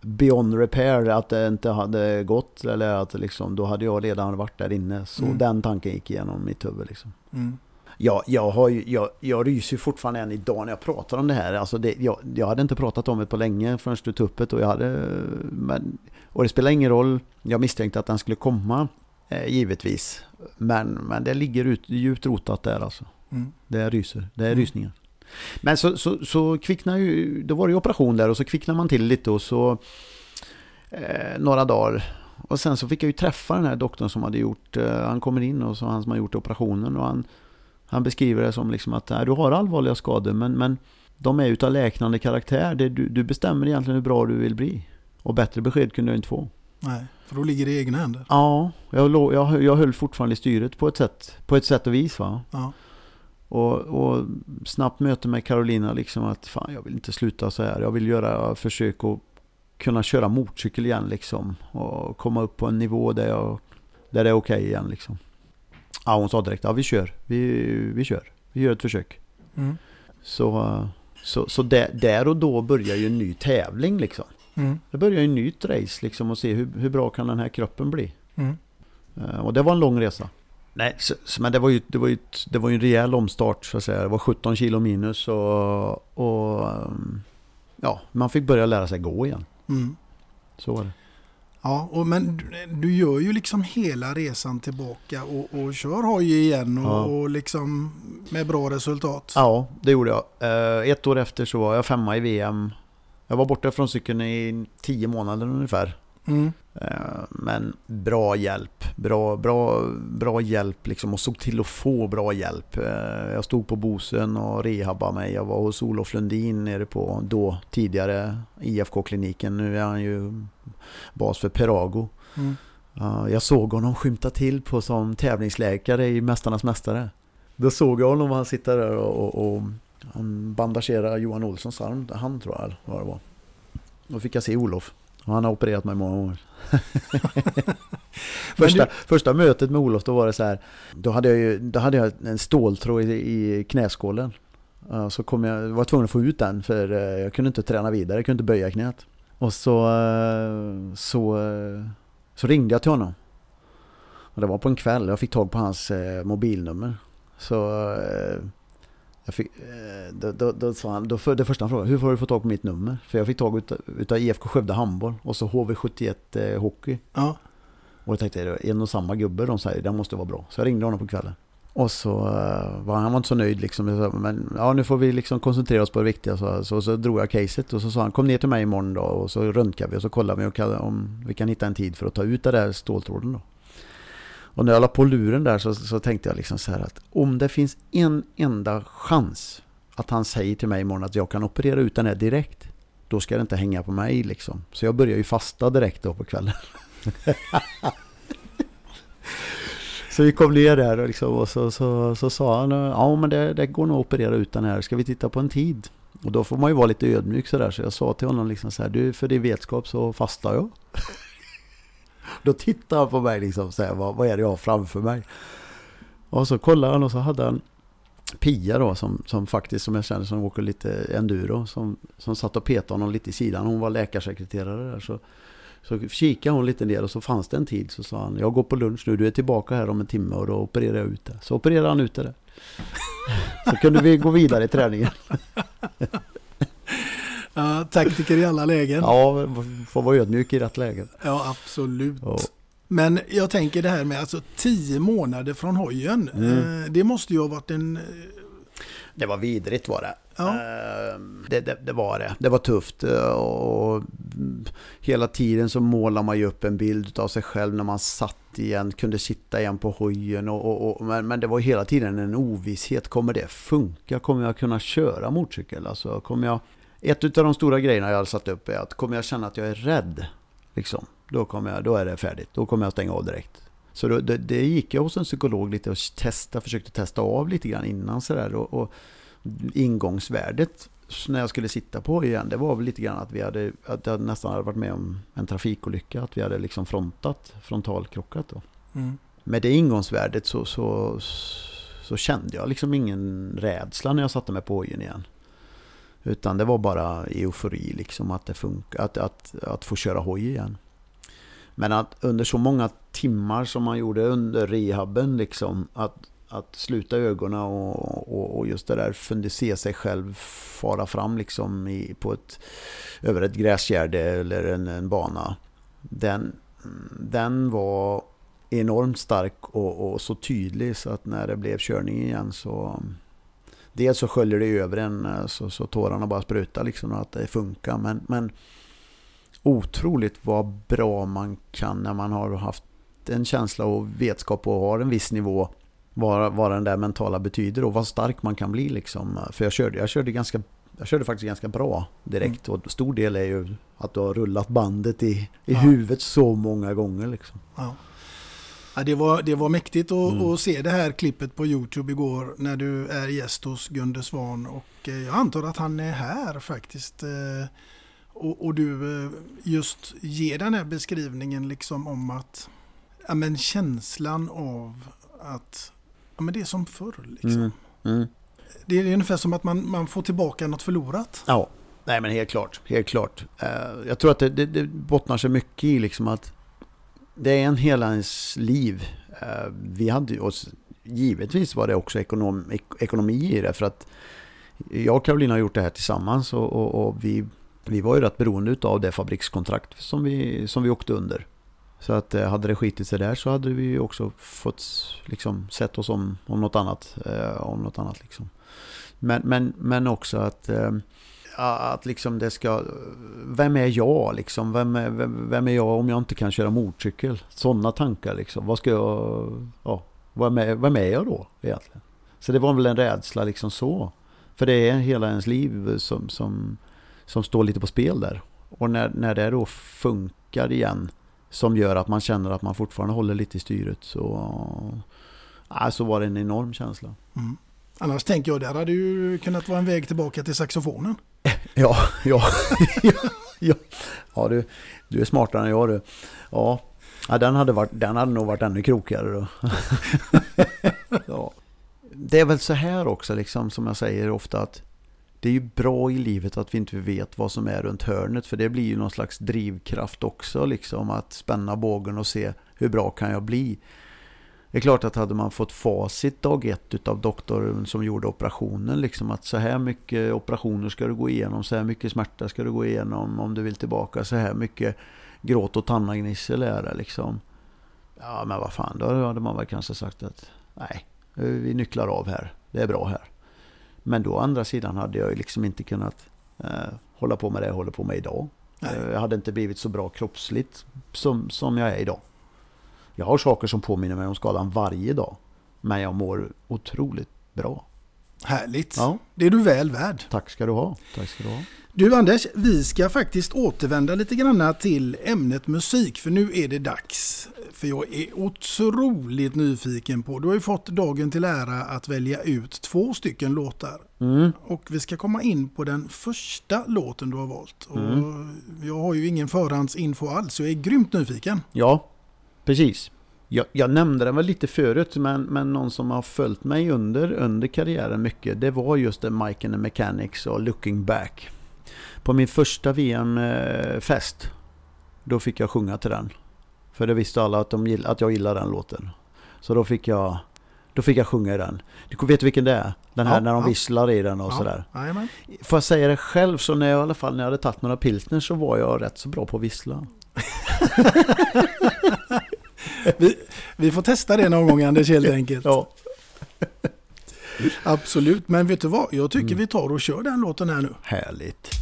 beyond repair, att det inte hade gått eller att liksom, då hade jag redan varit där inne. Så Mm. den tanken gick igenom mitt huvud liksom. Mm. Ja, jag, har ju, jag, jag ryser fortfarande än idag när jag pratar om det här. Alltså det, jag, jag hade inte pratat om det på länge förrän du tog upp det. Och, jag hade, men, och det spelar ingen roll. Jag misstänkte att den skulle komma, eh, givetvis. Men, men det ligger ut, djupt rotat där alltså. Mm. Det ryser, det är Mm. rysningar. Men så, så, så kvicknar ju, då var det ju operation där och så kvicknar man till lite och så eh, några dagar. Och sen så fick jag ju träffa den här doktorn som hade gjort, eh, han kommer in och så han som har gjort operationen och han, han beskriver det som liksom att nej, du har allvarliga skador men, men de är utav läknande karaktär. Det, du, du bestämmer egentligen hur bra du vill bli. Och bättre besked kunde jag inte få. Nej, för då ligger det i egna händer. Ja, jag, jag, jag höll fortfarande i styret på ett sätt, på ett sätt och vis va. Ja. Och, och snabbt möte med Carolina liksom att fan jag vill inte sluta så här. Jag vill göra försök att kunna köra motorcykel igen liksom. Och komma upp på en nivå där, jag, där det är okej igen liksom. Ja hon sa direkt, ja vi kör, vi, vi kör, vi gör ett försök. Mm. Så, så, så där, där och då börjar ju en ny tävling liksom. Mm. Det börjar ju en nytt race liksom och se hur, hur bra kan den här kroppen bli. Mm. Eh, Och det var en lång resa. Nej, så, men det var, ju, det, var ju, ett- det var ju en rejäl omstart så att säga. Det var 17 kilo minus och, och ja, man fick börja lära sig gå igen. Mm. Så var det. Ja, och, men du, du gör ju liksom hela resan tillbaka och, och kör hoj igen och, Ja. och liksom med bra resultat. Ja, det gjorde jag. Eh, Ett år efter så var jag femma i VM. Jag var borta från cykeln i tio månader ungefär. Mm. Eh, Men bra hjälp, bra, bra, bra hjälp liksom och såg till att få bra hjälp. Eh, Jag stod på Bosön och rehabbade mig. Jag var hos Olof Lundin nere på då tidigare IFK-kliniken. Nu är han ju bas för Perago. Mm. Ja, Jag såg honom skymta till på som tävlingsläkare i Mästarnas Mästare. Då såg jag honom han sitter där och, och, och han bandagerar Johan Olssons arm, han tror jag vad det var. Då fick jag se Olof. Och han har opererat mig många gånger. första, första mötet med Olof då var det så här. Då hade jag, ju, då hade jag en ståltråd i, i knäskålen. Så kom jag, var tvungen att få ut den för eh, jag kunde inte träna vidare, jag kunde inte böja knät. Och så, eh, så, eh, så ringde jag till honom. Och det var på en kväll, jag fick tag på hans mobilnummer. Så jag fick, eh, då, då, då sa han, då, för, det första han frågade, hur har du fått tag på mitt nummer? För jag fick tag utav, utav IFK Skövde handboll och så HV71 eh, hockey. Ja. Och jag tänkte, är en och samma gubbe, de säger, det måste vara bra. Så jag ringde honom på kvällen. Och så eh, var han var inte så nöjd liksom. Jag Men ja, nu får vi liksom koncentrera oss på det viktiga. Så, så, så drog jag caset och så sa han, kom ner till mig imorgon då. Och så röntgar vi och så kollar vi och kan, om vi kan hitta en tid för att ta ut det där ståltråden då. Och när jag la på luren där så, så tänkte jag liksom så här att om det finns en enda chans att han säger till mig imorgon att jag kan operera ut den här direkt. Då ska det inte hänga på mig liksom. Så jag börjar ju fasta direkt då på kvällen. Så vi kom ner där och, liksom, och så, så, så sa han ja men det, det går nog att operera ut den här, ska vi titta på en tid? Och då får man ju vara lite ödmjuk sådär så jag sa till honom liksom så här, du för din vetskap så fastar jag då tittade han på mig liksom så här, vad, vad är det jag har framför mig? Och så kollade han och så hade han Pia då som, som faktiskt som jag känner som åker lite enduro som, som satt och petade honom lite i sidan. Hon var läkarsekreterare där så så kikade hon lite ner och så fanns det en tid så sa han Jag går på lunch nu, du är tillbaka här om en timme och då opererar jag ut det. Så opererade han ut det där. Så kunde vi gå vidare i träningen. Ja, taktiker i alla lägen. Ja, får vara ödmjuk i rätt läge. Ja, absolut. Ja. Men jag tänker det här med alltså tio månader från hojen. Mm. Eh, det måste ju ha varit en... eh, Det var vidrigt var det. Ja. Eh, Det, det, det var det. Det var tufft eh, och mm, hela tiden så målar man ju upp en bild av sig själv när man satt igen, kunde sitta igen på hojen. Och, och, och, men, men det var hela tiden en ovisshet. Kommer det funka? Kommer jag kunna köra motorcykel? Alltså, kommer jag... Ett av de stora grejerna jag har satt upp är att kommer jag känna att jag är rädd, liksom, då, kommer jag, då är det färdigt. Då kommer jag stänga av direkt. Så då, det, det gick jag hos en psykolog lite och testa, försökte testa av lite grann innan sådär. Och, och ingångsvärdet när jag skulle sitta på igen, det var väl lite grann att vi hade, att jag nästan hade varit med om en trafikolycka. Att vi hade liksom frontat, frontalkrockat då. Mm. Med det ingångsvärdet så, så, så kände jag liksom ingen rädsla när jag satte mig på hojen igen. Utan det var bara eufori liksom att det funkar, att, att, att få köra hoj igen. Men att under så många timmar som man gjorde under rehaben liksom, att, att sluta ögonen och, och, och just det där, funde se sig själv fara fram liksom i, på ett, över ett gräsgärde eller en, en bana. Den, den var enormt stark och, och så tydlig så att när det blev körning igen så Dels så sköljer det över en så, så tårarna bara sprutar liksom att det funkar men, men otroligt vad bra man kan när man har haft en känsla och vetskap och har en viss nivå vad, vad den där mentala betyder och vad stark man kan bli liksom. För jag körde, jag körde ganska jag körde faktiskt ganska bra direkt och stor del är ju att du har rullat bandet i, i Ja. huvudet så många gånger liksom. Ja. Ja, det, var, det var mäktigt att, Mm. att se det här klippet på Youtube igår när du är gäst hos Gunde Svan och eh, jag antar att han är här faktiskt. eh, Och, och du eh, just ger den här beskrivningen liksom om att ja, men känslan av att ja, men det är som förr. Liksom. Mm. Mm. Det är ungefär som att man, man får tillbaka något förlorat. Ja, nej men helt klart. Helt klart. Jag tror att det, det, det bottnar sig mycket i liksom att det är en hela ens liv. Eh, vi hade ju oss, givetvis var det också ekonom, ek, ekonomi i det för att jag och Karolina har gjort det här tillsammans och, och, och vi, vi var ju rätt beroende av det fabrikskontrakt som vi, som vi åkte under. Så att eh, hade det skitit sig där så hade vi ju också fått liksom sett oss om, om något annat. Eh, om något annat liksom. Men, men, men också att, eh, att liksom det ska... Vem är jag liksom? Vem är, vem, vem är jag om jag inte kan köra motorcykel? Sådana tankar liksom. Vad ska jag... Ja, vem är, vem är jag då egentligen? Så det var väl en rädsla liksom så. För det är hela ens liv som, som, som står lite på spel där. Och när, när det då funkar igen som gör att man känner att man fortfarande håller lite i styret så, ja, så var det en enorm känsla. Mm. Annars tänker jag, där hade ju kunnat vara en väg tillbaka till saxofonen. Ja, ja, ja, ja. ja du, du är smartare än jag du. Ja, ja den, hade varit, den hade nog varit ännu krokigare då. ja. Det är väl så här också liksom som jag säger ofta att det är ju bra i livet att vi inte vet vad som är runt hörnet för det blir ju någon slags drivkraft också liksom att spänna bågen och se hur bra kan jag bli. Det är klart att hade man fått facit dag ett utav doktorn som gjorde operationen, liksom att så här mycket operationer ska du gå igenom, så här mycket smärta ska du gå igenom om du vill tillbaka, så här mycket gråt och tannagnissel är det liksom. Ja men vad fan, då hade man väl kanske sagt att nej, vi nycklar av här, det är bra här. Men då å andra sidan hade jag ju liksom inte kunnat eh, hålla på med det jag håller på med idag. Nej. Eh, Jag hade inte blivit så bra kroppsligt som, som jag är idag. Jag har saker som påminner mig om skadan varje dag. Men jag mår otroligt bra. Härligt. Ja. Det är du väl värd. Tack ska du ha. Tack ska du ha. Du Anders, vi ska faktiskt återvända lite grann till ämnet musik för nu är det dags. För jag är otroligt nyfiken på, du har ju fått dagen till ära att välja ut två stycken låtar. Mm. Och vi ska komma in på den första låten du har valt. Mm. Jag har ju ingen förhandsinfo alls, så jag är grymt nyfiken. Ja, precis. Jag, jag nämnde den väl lite förut, men, men någon som har följt mig under, under karriären mycket, det var just det Mike and the Mechanics och Looking Back. På min första VM-fest, då fick jag sjunga till den. För det visste alla att, de, att jag gillar den låten. Så då fick jag, då fick jag sjunga i den. Du vet vilken det är? Den här Ja, när de ja. visslar i den och Ja, sådär. jajamän. Får jag säga det själv så när jag i alla fall när jag hade tagit några pilsner så var jag rätt så bra på att vissla. vi, vi får testa det någon gång Anders helt enkelt. Ja. Absolut, men vet du vad? Jag tycker vi tar och kör den låten här nu. Härligt.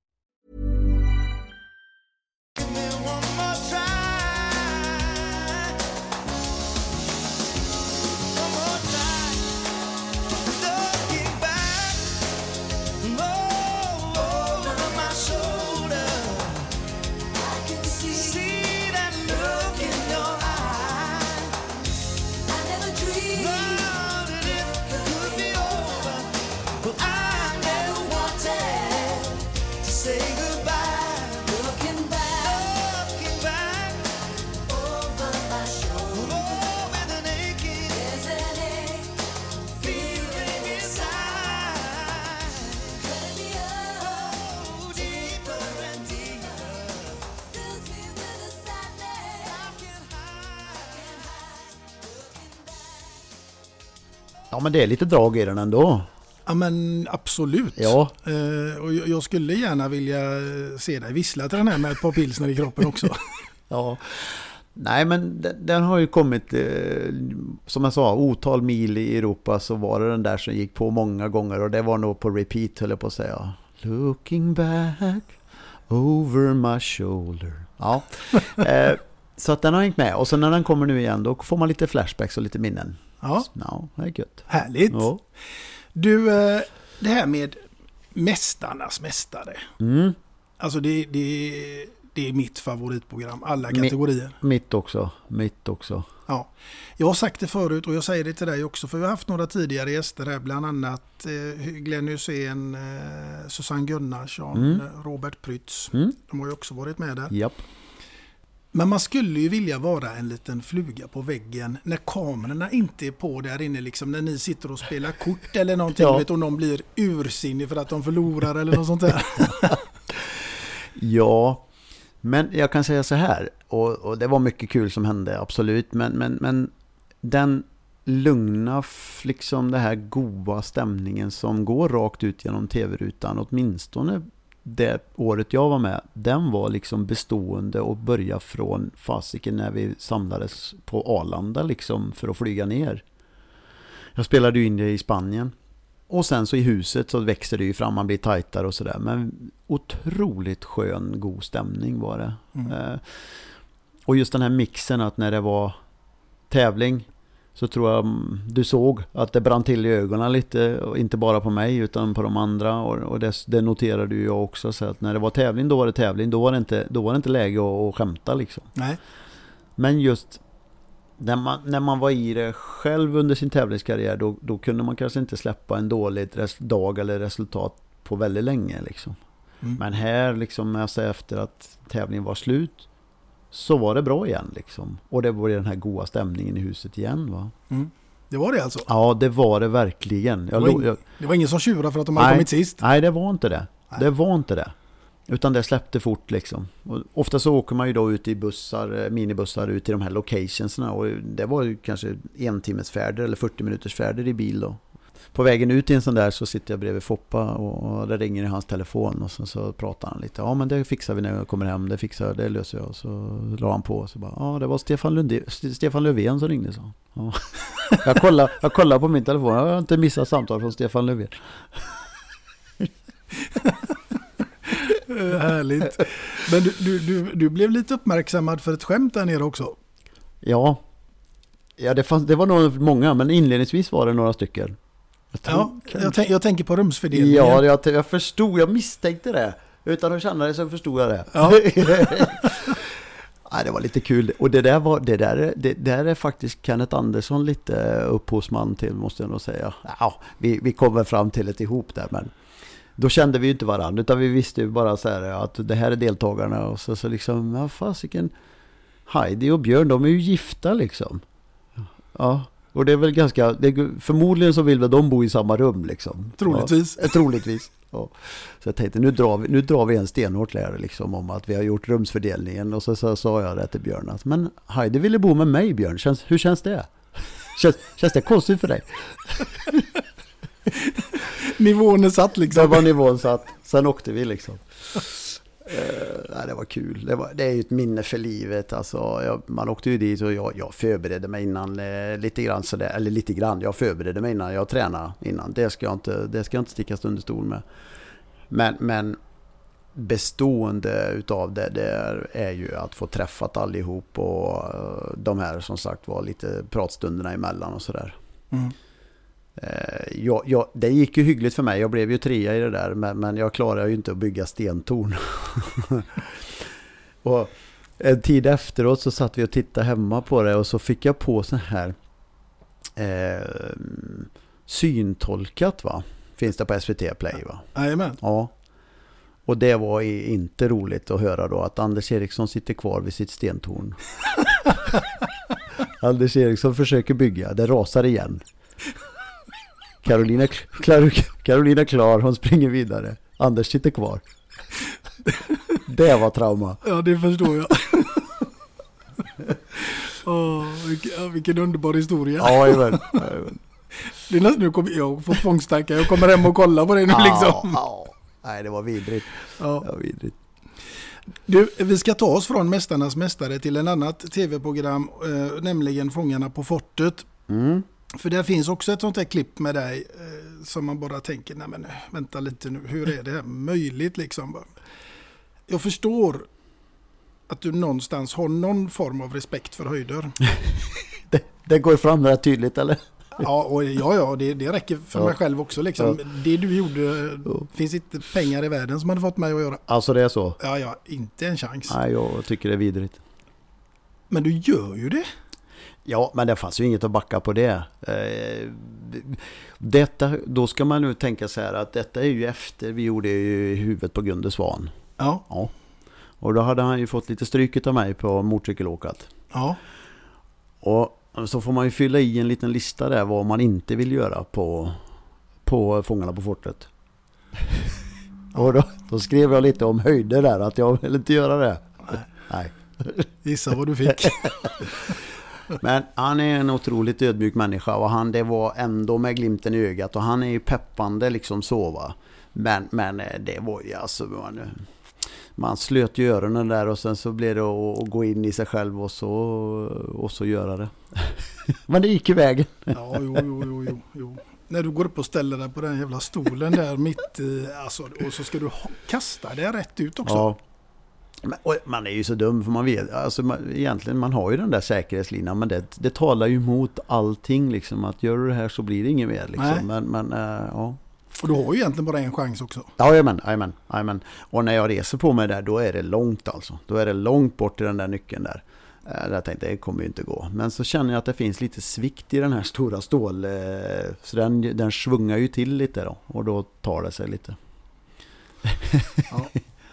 Men det är lite drag i den ändå. Ja men absolut. Ja. Eh, och jag skulle gärna vilja eh, se dig vissla till den här med ett par pilsner i kroppen också. Ja. Nej men den, den har ju kommit, eh, som jag sa, otal mil i Europa så var det den där som gick på många gånger och det var nog på repeat höll jag på att säga. Looking back over my shoulder. Ja. Eh, så att den har hängt med och sen när den kommer nu igen då får man lite flashbacks och lite minnen. Ja. Ja, det är gött. Härligt. Ja. Du, eh, det här med Mästarnas Mästare. Mm. Alltså det, det, det är mitt favoritprogram, alla kategorier. Mitt också, mitt också. Ja. Jag har sagt det förut och jag säger det till dig också för vi har haft några tidigare gäster här, bland annat eh, Glenn Hysén, eh, Susanne Gunnarsson, Mm. Robert Prytz. Mm. De har ju också varit med där. Japp. Men man skulle ju vilja vara en liten fluga på väggen när kamerorna inte är på där inne, liksom när ni sitter och spelar kort eller någonting Ja. vet, och någon blir ursinnig för att de förlorar eller något sånt där. Ja, men jag kan säga så här, och, och det var mycket kul som hände, absolut, men, men, men den lugna, liksom det här goa stämningen som går rakt ut genom tv-rutan, åtminstone det året jag var med, den var liksom bestående och började från fasiken när vi samlades på Arlanda liksom för att flyga ner. Jag spelade ju in det i Spanien. Och sen så i huset så växer det ju fram, man blir tajtare och sådär. Men otroligt skön, god stämning var det. Mm. Eh, och just den här mixen att när det var tävling så tror jag mm, du såg att det brann till i ögonen lite. Och inte bara på mig utan på de andra. Och, och det, det noterade ju jag också. Så att när det var tävling då var det tävling. Då var det inte, då var det inte läge att, att skämta liksom. Nej. Men just när man, när man var i det själv under sin tävlingskarriär då, då kunde man kanske inte släppa en dålig res- dag eller resultat på väldigt länge. Liksom. Mm. Men här, liksom, alltså efter att tävlingen var slut så var det bra igen. Liksom. Och det var den här goda stämningen i huset igen. Va? Mm. Det var det alltså? Ja, det var det verkligen. Det Jag, var, lo- ing- jag, det var ingen som tjurade för att de hade nej, kommit sist? Nej, det var inte det. Det var inte det. Utan det släppte fort liksom. Och ofta så åker man ju då ut i bussar, eh, minibussar ut till de här locationsna och det var ju kanske en timmes färder eller 40 minuters färder i bil då. På vägen ut i en sån där så sitter jag bredvid Foppa och och det ringer i hans telefon och så, så pratar han lite. Ja men det fixar vi när jag kommer hem, det fixar jag, det löser jag. Och så la han på och så bara, ja det var Stefan, Lunde, Stefan Löfven som ringde så. Ja. Jag kollar, jag kollar på min telefon, jag har inte missat samtal från Stefan Löfven. Härligt. Men du, du, du, du blev lite uppmärksammad för ett skämt där nere också. Ja, ja det, fanns, det var nog många, men inledningsvis var det några stycken. Jag Ja, jag, tänk, jag tänker på rumsfördelningen. Ja, jag, jag förstod, jag misstänkte det. Utan att känna det så förstod jag det. Ja. Nej, det var lite kul. Och det där, var, det, där, är- det där är faktiskt Kenneth Andersson lite upphovsman till, måste jag nog säga. Ja, vi, vi kommer fram till ett ihop där, men då kände vi ju inte varandra, utan vi visste ju bara så här att det här är deltagarna. Och så, så liksom, ja fasiken, Heidi och Björn, de är ju gifta liksom. Ja, Och det är väl ganska, det, förmodligen så vill väl de bo i samma rum liksom. Troligtvis. Ja, troligtvis. Ja. Så jag tänkte nu drar vi, nu drar vi en stenhårt lär liksom om att vi har gjort rumsfördelningen. Och så, så sa jag det till Björn att men Heidi ville bo med mig Björn, känns, hur känns det? Känns, känns det konstigt för dig? Nivån är satt liksom. Där var nivån satt. Sen åkte vi liksom. Eh, nej, det var kul. Det, var, det är ju ett minne för livet. Alltså, jag, man åkte ju dit och jag, jag förberedde mig innan eh, lite grann sådär. Eller lite grann, jag förberedde mig innan jag tränade innan. Det ska jag inte, det ska jag inte sticka under stol med. Men, men bestående utav det, det är, ju att få träffat allihop och eh, de här som sagt var lite pratstunderna emellan och sådär. Mm. Eh, jag, jag, det gick ju hyggligt för mig. Jag blev ju trea i det där. Men, men jag klarade ju inte att bygga stentorn. och en tid efteråt så satt vi och tittade hemma på det. Och så fick jag på sån här eh, syntolkat va. Finns det på SVT Play va? Jajamän. Ja. Och det var inte roligt att höra då att Anders Eriksson sitter kvar vid sitt stentorn. Anders Eriksson försöker bygga, det rasar igen. Carolina, Klar, Carolina klar, hon springer vidare. Anders sitter kvar. Det var trauma. Ja, det förstår jag. Åh, vilken, underbar historia. Ja, jajamän. Jajamän. Det är nästan nu kommer jag får tvångstankar. Jag kommer hem och kollar på det nu liksom. Ja, ja. Nej, det var vidrigt. Ja. Det var vidrigt. Du, vi ska ta oss från Mästarnas Mästare till en annat tv-program, eh, nämligen Fångarna på fortet. Mm. För där finns också ett sånt här klipp med dig eh, som man bara tänker, nej men vänta lite nu, hur är det här möjligt liksom? Jag förstår att du någonstans har någon form av respekt för höjder. Det, det går fram rätt tydligt eller? Ja, och ja, ja det, det räcker för Ja. mig själv också. Liksom. Det du gjorde, finns inte pengar i världen som hade fått mig att göra. Alltså det är så? Ja, ja, inte en chans. Nej, jag tycker det är vidrigt. Men du gör ju det. Ja, men det fanns ju inget att backa på det. Eh, Detta, då ska man nu tänka så här att detta är ju efter vi gjorde ju huvudet på Gunde Svan. Ja. ja. Och då hade han ju fått lite stryk av mig på motorcykelåkat. Ja. Och så får man ju fylla i en liten lista där vad man inte vill göra på, på Fångarna på fortet. Och då, då skrev jag lite om höjder där, att jag vill inte göra det. Nej. Gissa vad du fick. Men han är en otroligt ödmjuk människa och han det var ändå med glimten i ögat och han är ju peppande liksom så va. Men, men eh, det var ju alltså man, man slöt ju öronen där och sen så blev det att, att gå in i sig själv och så, och så göra det. Men det gick i vägen. Ja, jo, jo, jo, jo, jo. När du går upp och ställer dig på den jävla stolen där mitt i, alltså, och så ska du kasta det rätt ut också. Ja. Man är ju så dum för man vet, alltså man, egentligen man har ju den där säkerhetslinan men det, det talar ju emot allting liksom att gör du det här så blir det inget mer liksom. Men, men äh, ja. Och du har ju egentligen bara en chans också. Jajamän, jajamän, jajamän. Och när jag reser på mig där, då är det långt alltså. Då är det långt bort till den där nyckeln där. Eh, jag tänkte, det kommer ju inte gå. Men så känner jag att det finns lite svikt i den här stora stål... eh, Så den, den svungar ju till lite då. Och då tar det sig lite.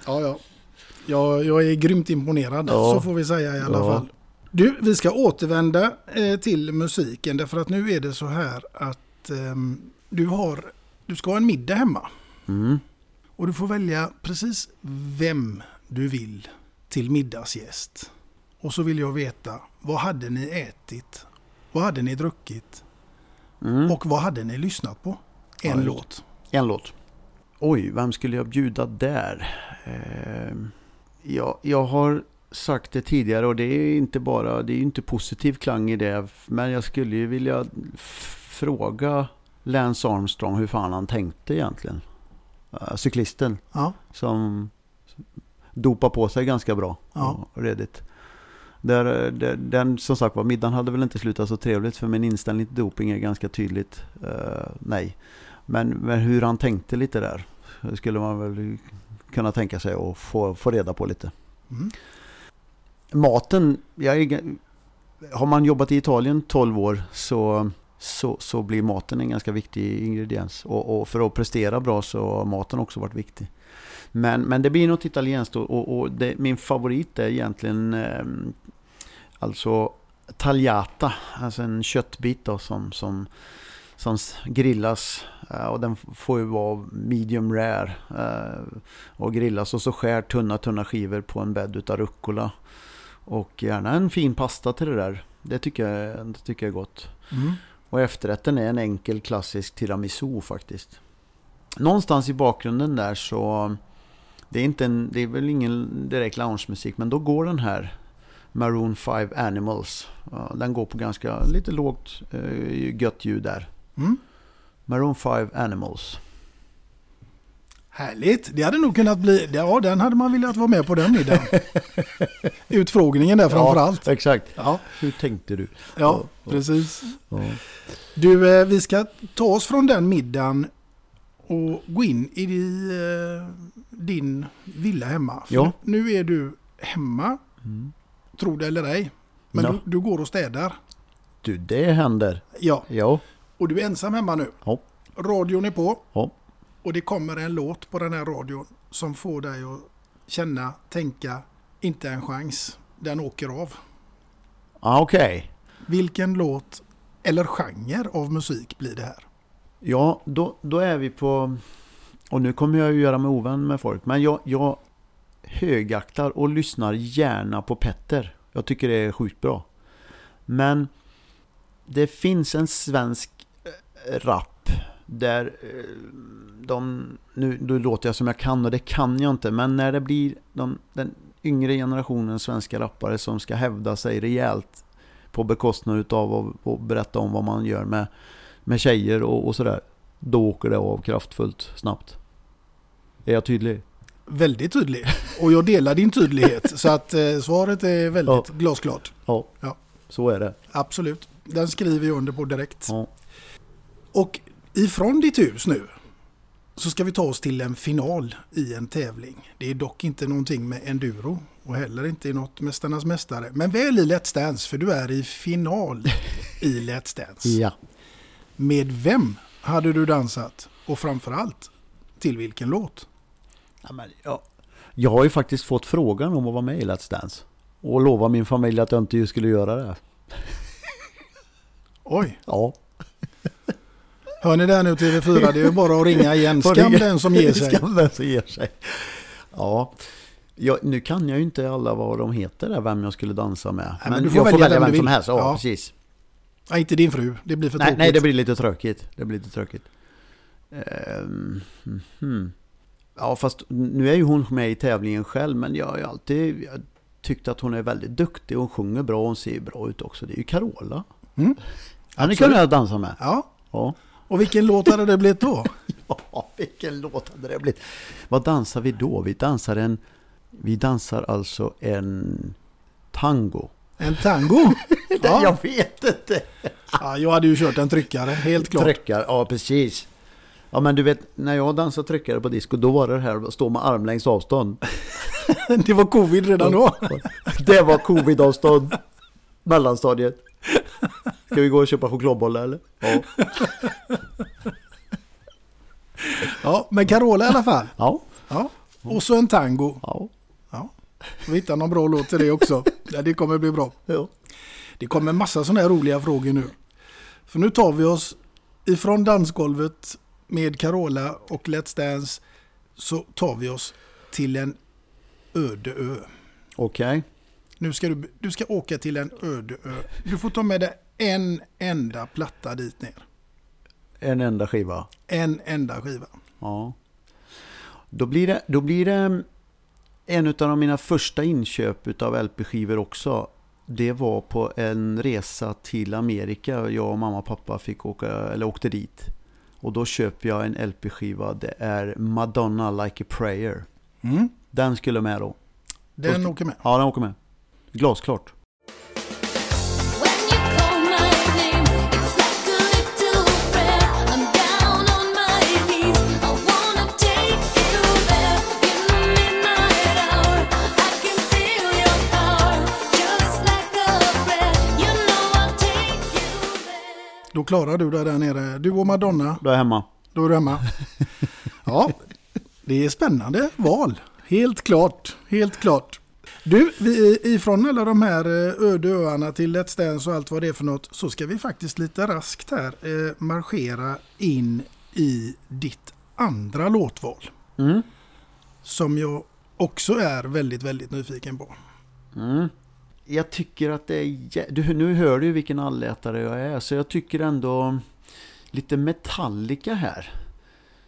Ja, ja. Jag, jag är grymt imponerad, Ja. så får vi säga i alla Ja. fall. Du, vi ska återvända eh, till musiken därför att nu är det så här att ehm, du, har, du ska ha en middag hemma. Mm. Och du får välja precis vem du vill till middagsgäst. Och så vill jag veta, vad hade ni ätit? Vad hade ni druckit? Mm. Och vad hade ni lyssnat på? En Ja, låt. En låt. Oj, vem skulle jag bjuda där? Eh, ja, jag har sagt det tidigare och det är inte bara, det är ju inte positiv klang i det. Men jag skulle ju vilja fråga Lance Armstrong hur fan han tänkte egentligen. Uh, cyklisten Ja. som dopar på sig ganska bra. Ja. och redigt. Där, där, den som sagt var, middagen hade väl inte slutat så trevligt för min inställning till doping är ganska tydligt eh, nej. Men, men hur han tänkte lite där skulle man väl kunna tänka sig att få, få reda på lite. Mm. Maten, jag har man jobbat i Italien 12 år så, så, så blir maten en ganska viktig ingrediens. Och, och för att prestera bra så har maten också varit viktig. Men, men det blir något italienskt och, och det, min favorit är egentligen eh, alltså tagliata, alltså en köttbit då som, som, som grillas. Eh, Och den får ju vara medium rare eh, och grillas och så skär tunna tunna skivor på en bädd utav rucola. Och gärna en fin pasta till det där. Det tycker jag, det tycker jag är gott. Mm. Och efterrätten är en enkel klassisk tiramisu faktiskt. Någonstans i bakgrunden där så det är, inte en, det är väl ingen direkt loungemusik men då går den här Maroon 5 Animals. Den går på ganska lite lågt eh, gött ljud där. Mm. Maroon 5 Animals. Härligt. Det hade nog kunnat bli, ja den hade man velat vara med på den middagen. Utfrågningen där framför allt. Ja, exakt. Ja. Hur tänkte du? Ja, precis. Ja. Du, eh, vi ska ta oss från den middagen och gå in i eh, din villa hemma. För Ja. Nu är du hemma, Mm. tro det eller ej. Men Ja. du, du går och städar. Du, det händer. Ja. Ja. Och du är ensam hemma nu. Ja. Radion är på. Ja. Och det kommer en låt på den här radion som får dig att känna, tänka, inte en chans. Den åker av. Ah, Okej. Vilken låt eller genre av musik blir det här? Ja, då, då är vi på... Och nu kommer jag ju göra mig ovän med folk. Men jag, jag högaktar och lyssnar gärna på Petter. Jag tycker det är sjukt bra. Men det finns en svensk eh, rap där eh, de... Nu, nu låter jag som jag kan och det kan jag inte. Men när det blir de, den yngre generationen svenska rappare som ska hävda sig rejält på bekostnad av att berätta om vad man gör med, med tjejer och, och sådär. Då åker det av kraftfullt snabbt. Är jag tydlig? Väldigt tydlig. Och jag delar din tydlighet. så att eh, svaret är väldigt glasklart. Ja, Ja. så är det. Absolut. Den skriver jag under på direkt. Ja. Och ifrån ditt hus nu så ska vi ta oss till en final i en tävling. Det är dock inte någonting med enduro och heller inte i något Mästarnas Mästare. Men väl i Let's Dance för du är i final i Let's Dance. Ja. Med vem hade du dansat? Och framförallt till vilken låt? Ja, men, ja. Jag har ju faktiskt fått frågan om att vara med i Let's Dance. Och lova min familj att jag inte skulle göra det. Oj, Ja. hör ni det nu TV4? Det är ju bara att ringa igen. Skam den som ger sig. Skam den som ger sig. Ja. Ja, nu kan jag ju inte alla vad de heter där, vem jag skulle dansa med. men men du får jag får välja välja vem vem, som helst. Ja, Ja. precis. Nej, inte din fru. Det blir för Nej, tråkigt. nej, det blir lite tråkigt. Det blir lite tråkigt. Ehm, mhm. Ja, fast nu är ju hon med i tävlingen själv, men jag har ju alltid jag tyckt att hon är väldigt duktig. Hon sjunger bra och hon ser bra ut också. Det är ju Carola. Mm. Henne kunde jag dansa med. Ja, Ja. Och vilken låt hade det blivit då? Ja, vilken låt hade det blivit? Vad dansar vi då? Vi dansar en... Vi dansar alltså en tango. En tango? Ja. Jag vet inte. Ja, jag hade ju kört en tryckare, helt klart. Tryckare, ja precis. Ja men du vet, när jag dansade tryckare på disco, då var det här att stå med armlängds avstånd. Det var covid redan då. Det var covid-avstånd. Mellanstadiet. Ska vi gå och köpa chokladbollar eller? Ja. Ja, men Carola i alla fall. Ja. Ja. Och så en tango. Ja. Ja. Vi hittar någon bra låt till det också. Ja, det kommer bli bra. Ja. Det kommer massa sådana här roliga frågor nu. För nu tar vi oss ifrån dansgolvet med Carola och Let's Dance så tar vi oss till en öde ö. Okej. Nu ska du, du ska åka till en öde ö. Du får ta med dig en enda platta dit ner. En enda skiva. En enda skiva. Ja. Då blir det, då blir det en av mina första inköp av LP-skivor också. Det var på en resa till Amerika. Jag och mamma och pappa fick åka, eller åkte dit. Och då köper jag en LP-skiva. Det är Madonna Like a Prayer. Mm. Den skulle med då. Den åker med. Ja, den åker med. Glasklart. Då klarar du det där nere. Du och Madonna, Då är jag hemma. då är du hemma. Ja, det är spännande val. Helt klart, helt klart. Du, vi, ifrån alla de här eh, öde öarna till Let's Dance och allt vad det är för något så ska vi faktiskt lite raskt här eh, marschera in i ditt andra låtval. Mm. Som jag också är väldigt, väldigt nyfiken på. Mm. Jag tycker att det är... Du, nu hör du ju vilken allätare jag är, så jag tycker ändå lite Metallica här.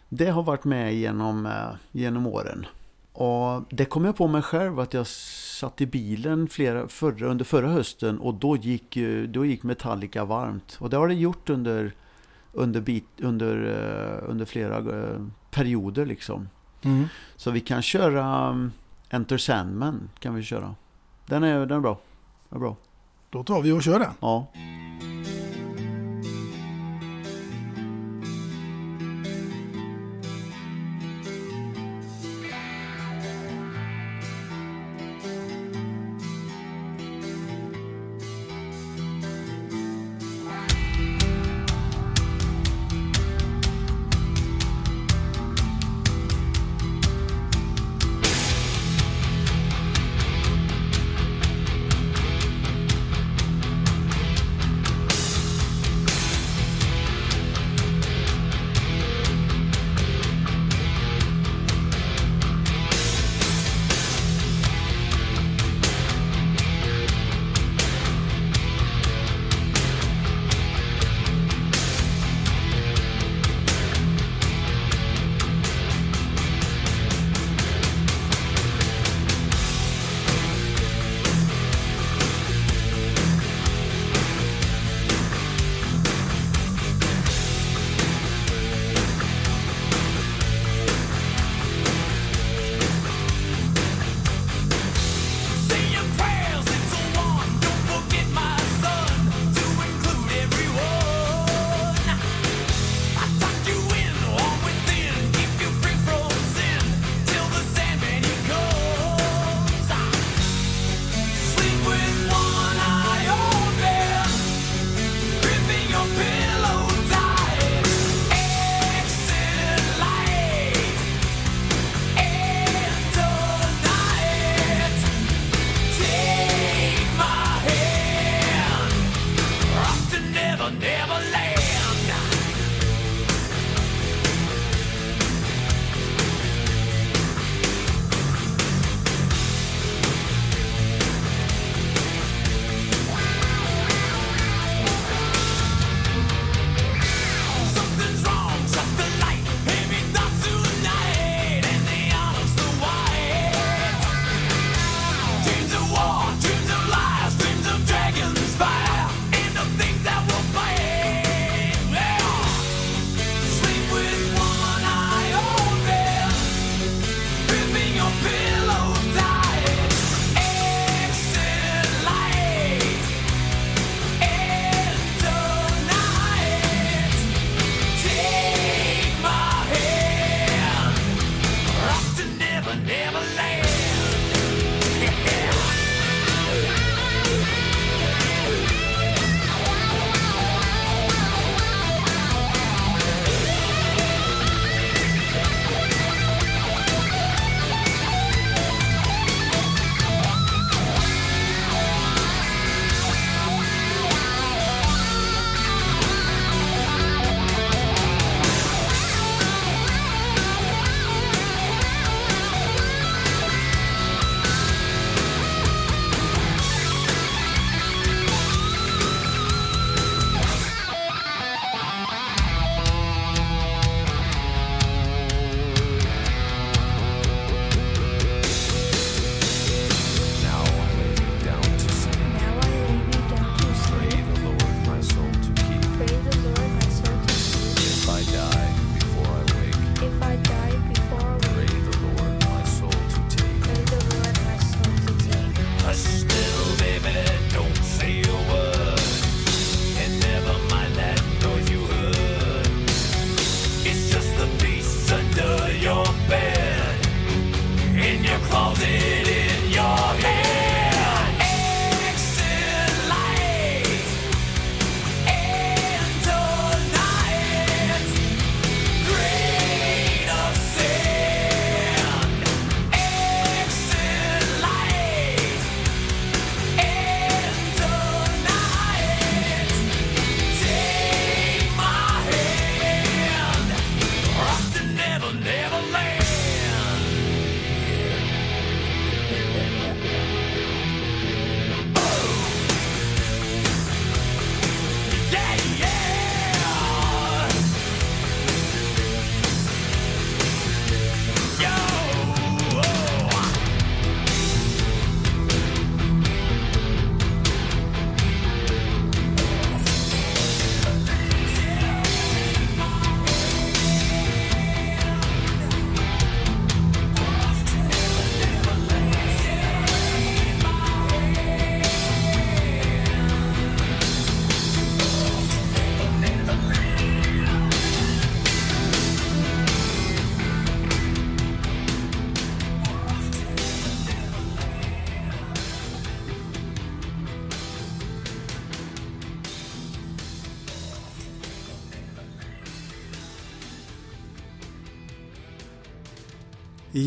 Det har varit med genom, eh, genom åren. Och det kom jag på mig själv att jag satt i bilen flera, förra, under förra hösten och då gick, då gick Metallica varmt. Och det har det gjort under, under, bit, under, eh, under flera eh, perioder liksom. Mm. Så vi kan köra um, Enter Sandman kan vi köra. Den är, den är bra. Är bra. Då tar vi och kör den. Ja.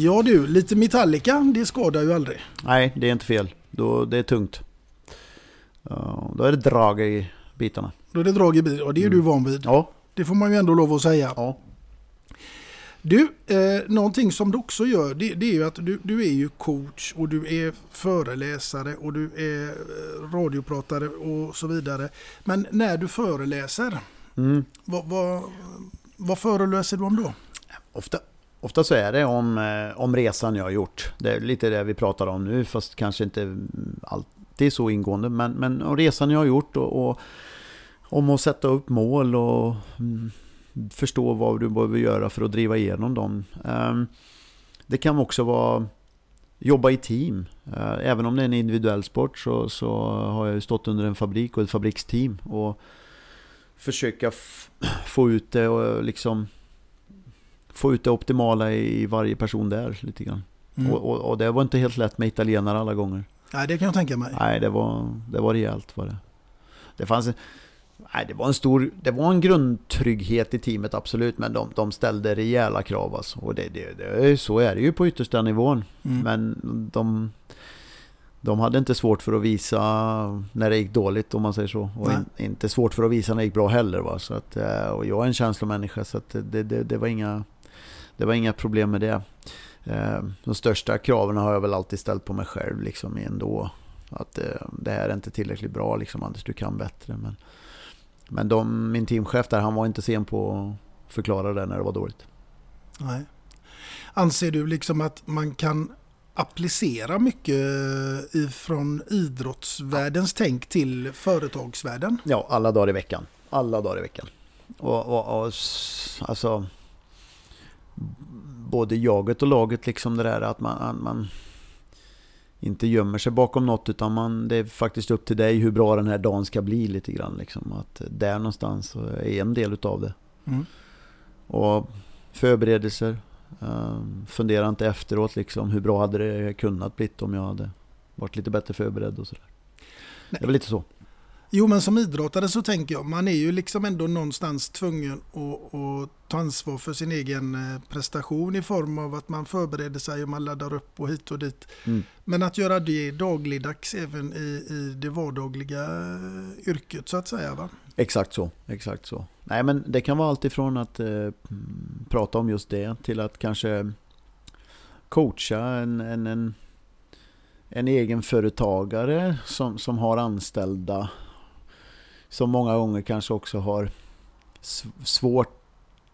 Ja du, lite Metallica, det skadar ju aldrig. Nej, det är inte fel. Då, det är tungt. Då är det drag i bitarna. Då är det drag i bil och det är du van vid. Ja. Det får man ju ändå lov att säga. Ja. Du, eh, någonting som du också gör det, det är ju att du, du är ju coach och du är föreläsare och du är eh, radiopratare och så vidare. Men när du föreläser, Mm. vad, vad, vad föreläser du om då? Ofta, ofta så är det om, eh, om resan jag har gjort. Det är lite det vi pratar om nu, fast kanske inte alltid så ingående. Men, men om resan jag har gjort och, och om att sätta upp mål och mm, förstå vad du behöver göra för att driva igenom dem. Ehm, det kan också vara jobba i team. Eh, även om det är en individuell sport så, så har jag ju stått under en fabrik och ett fabriksteam. Och försöka få ut det och liksom få ut det optimala i varje person där lite grann. Mm. Och, och, och det var inte helt lätt med italienare alla gånger. Nej, det kan jag tänka mig. Nej, det var, det var rejält var det. Det fanns en, nej, det var en stor, det var en grundtrygghet i teamet absolut, men de, de ställde rejäla krav alltså. Och det, det, det, så är det ju på yttersta nivån. Mm. Men de, de hade inte svårt för att visa när det gick dåligt om man säger så. Och in, inte svårt för att visa när det gick bra heller. Va? Så att, eh, och jag är en känslomänniska så det, det, det, var inga, det var inga problem med det. Eh, De största kraven har jag väl alltid ställt på mig själv liksom ändå. Att eh, det här är inte tillräckligt bra liksom Anders, du kan bättre. Men, men de, min teamchef där, han var inte sen på att förklara det när det var dåligt. Nej. Anser du liksom att man kan applicera mycket ifrån idrottsvärldens tänk till företagsvärlden? Ja, alla dagar i veckan. Alla dagar i veckan. Och, och, och alltså... Både jaget och laget liksom det där att man, man inte gömmer sig bakom något utan man, det är faktiskt upp till dig hur bra den här dagen ska bli lite grann. Liksom. Att där någonstans är en del utav det. Mm. Och förberedelser. eh, fundera inte efteråt liksom hur bra hade det kunnat blivit om jag hade varit lite bättre förberedd och sådär. Det väl lite så. Jo, men som idrottare så tänker jag, man är ju liksom ändå någonstans tvungen att, att ta ansvar för sin egen eh, prestation i form av att man förbereder sig och man laddar upp och hit och dit. Mm. Men att göra det dagligdags även i, i det vardagliga eh, yrket så att säga. Va? Exakt så, exakt så. Nej men det kan vara allt ifrån att eh, prata om just det till att kanske coacha en, en, en, en egenföretagare som, som har anställda som många gånger kanske också har svårt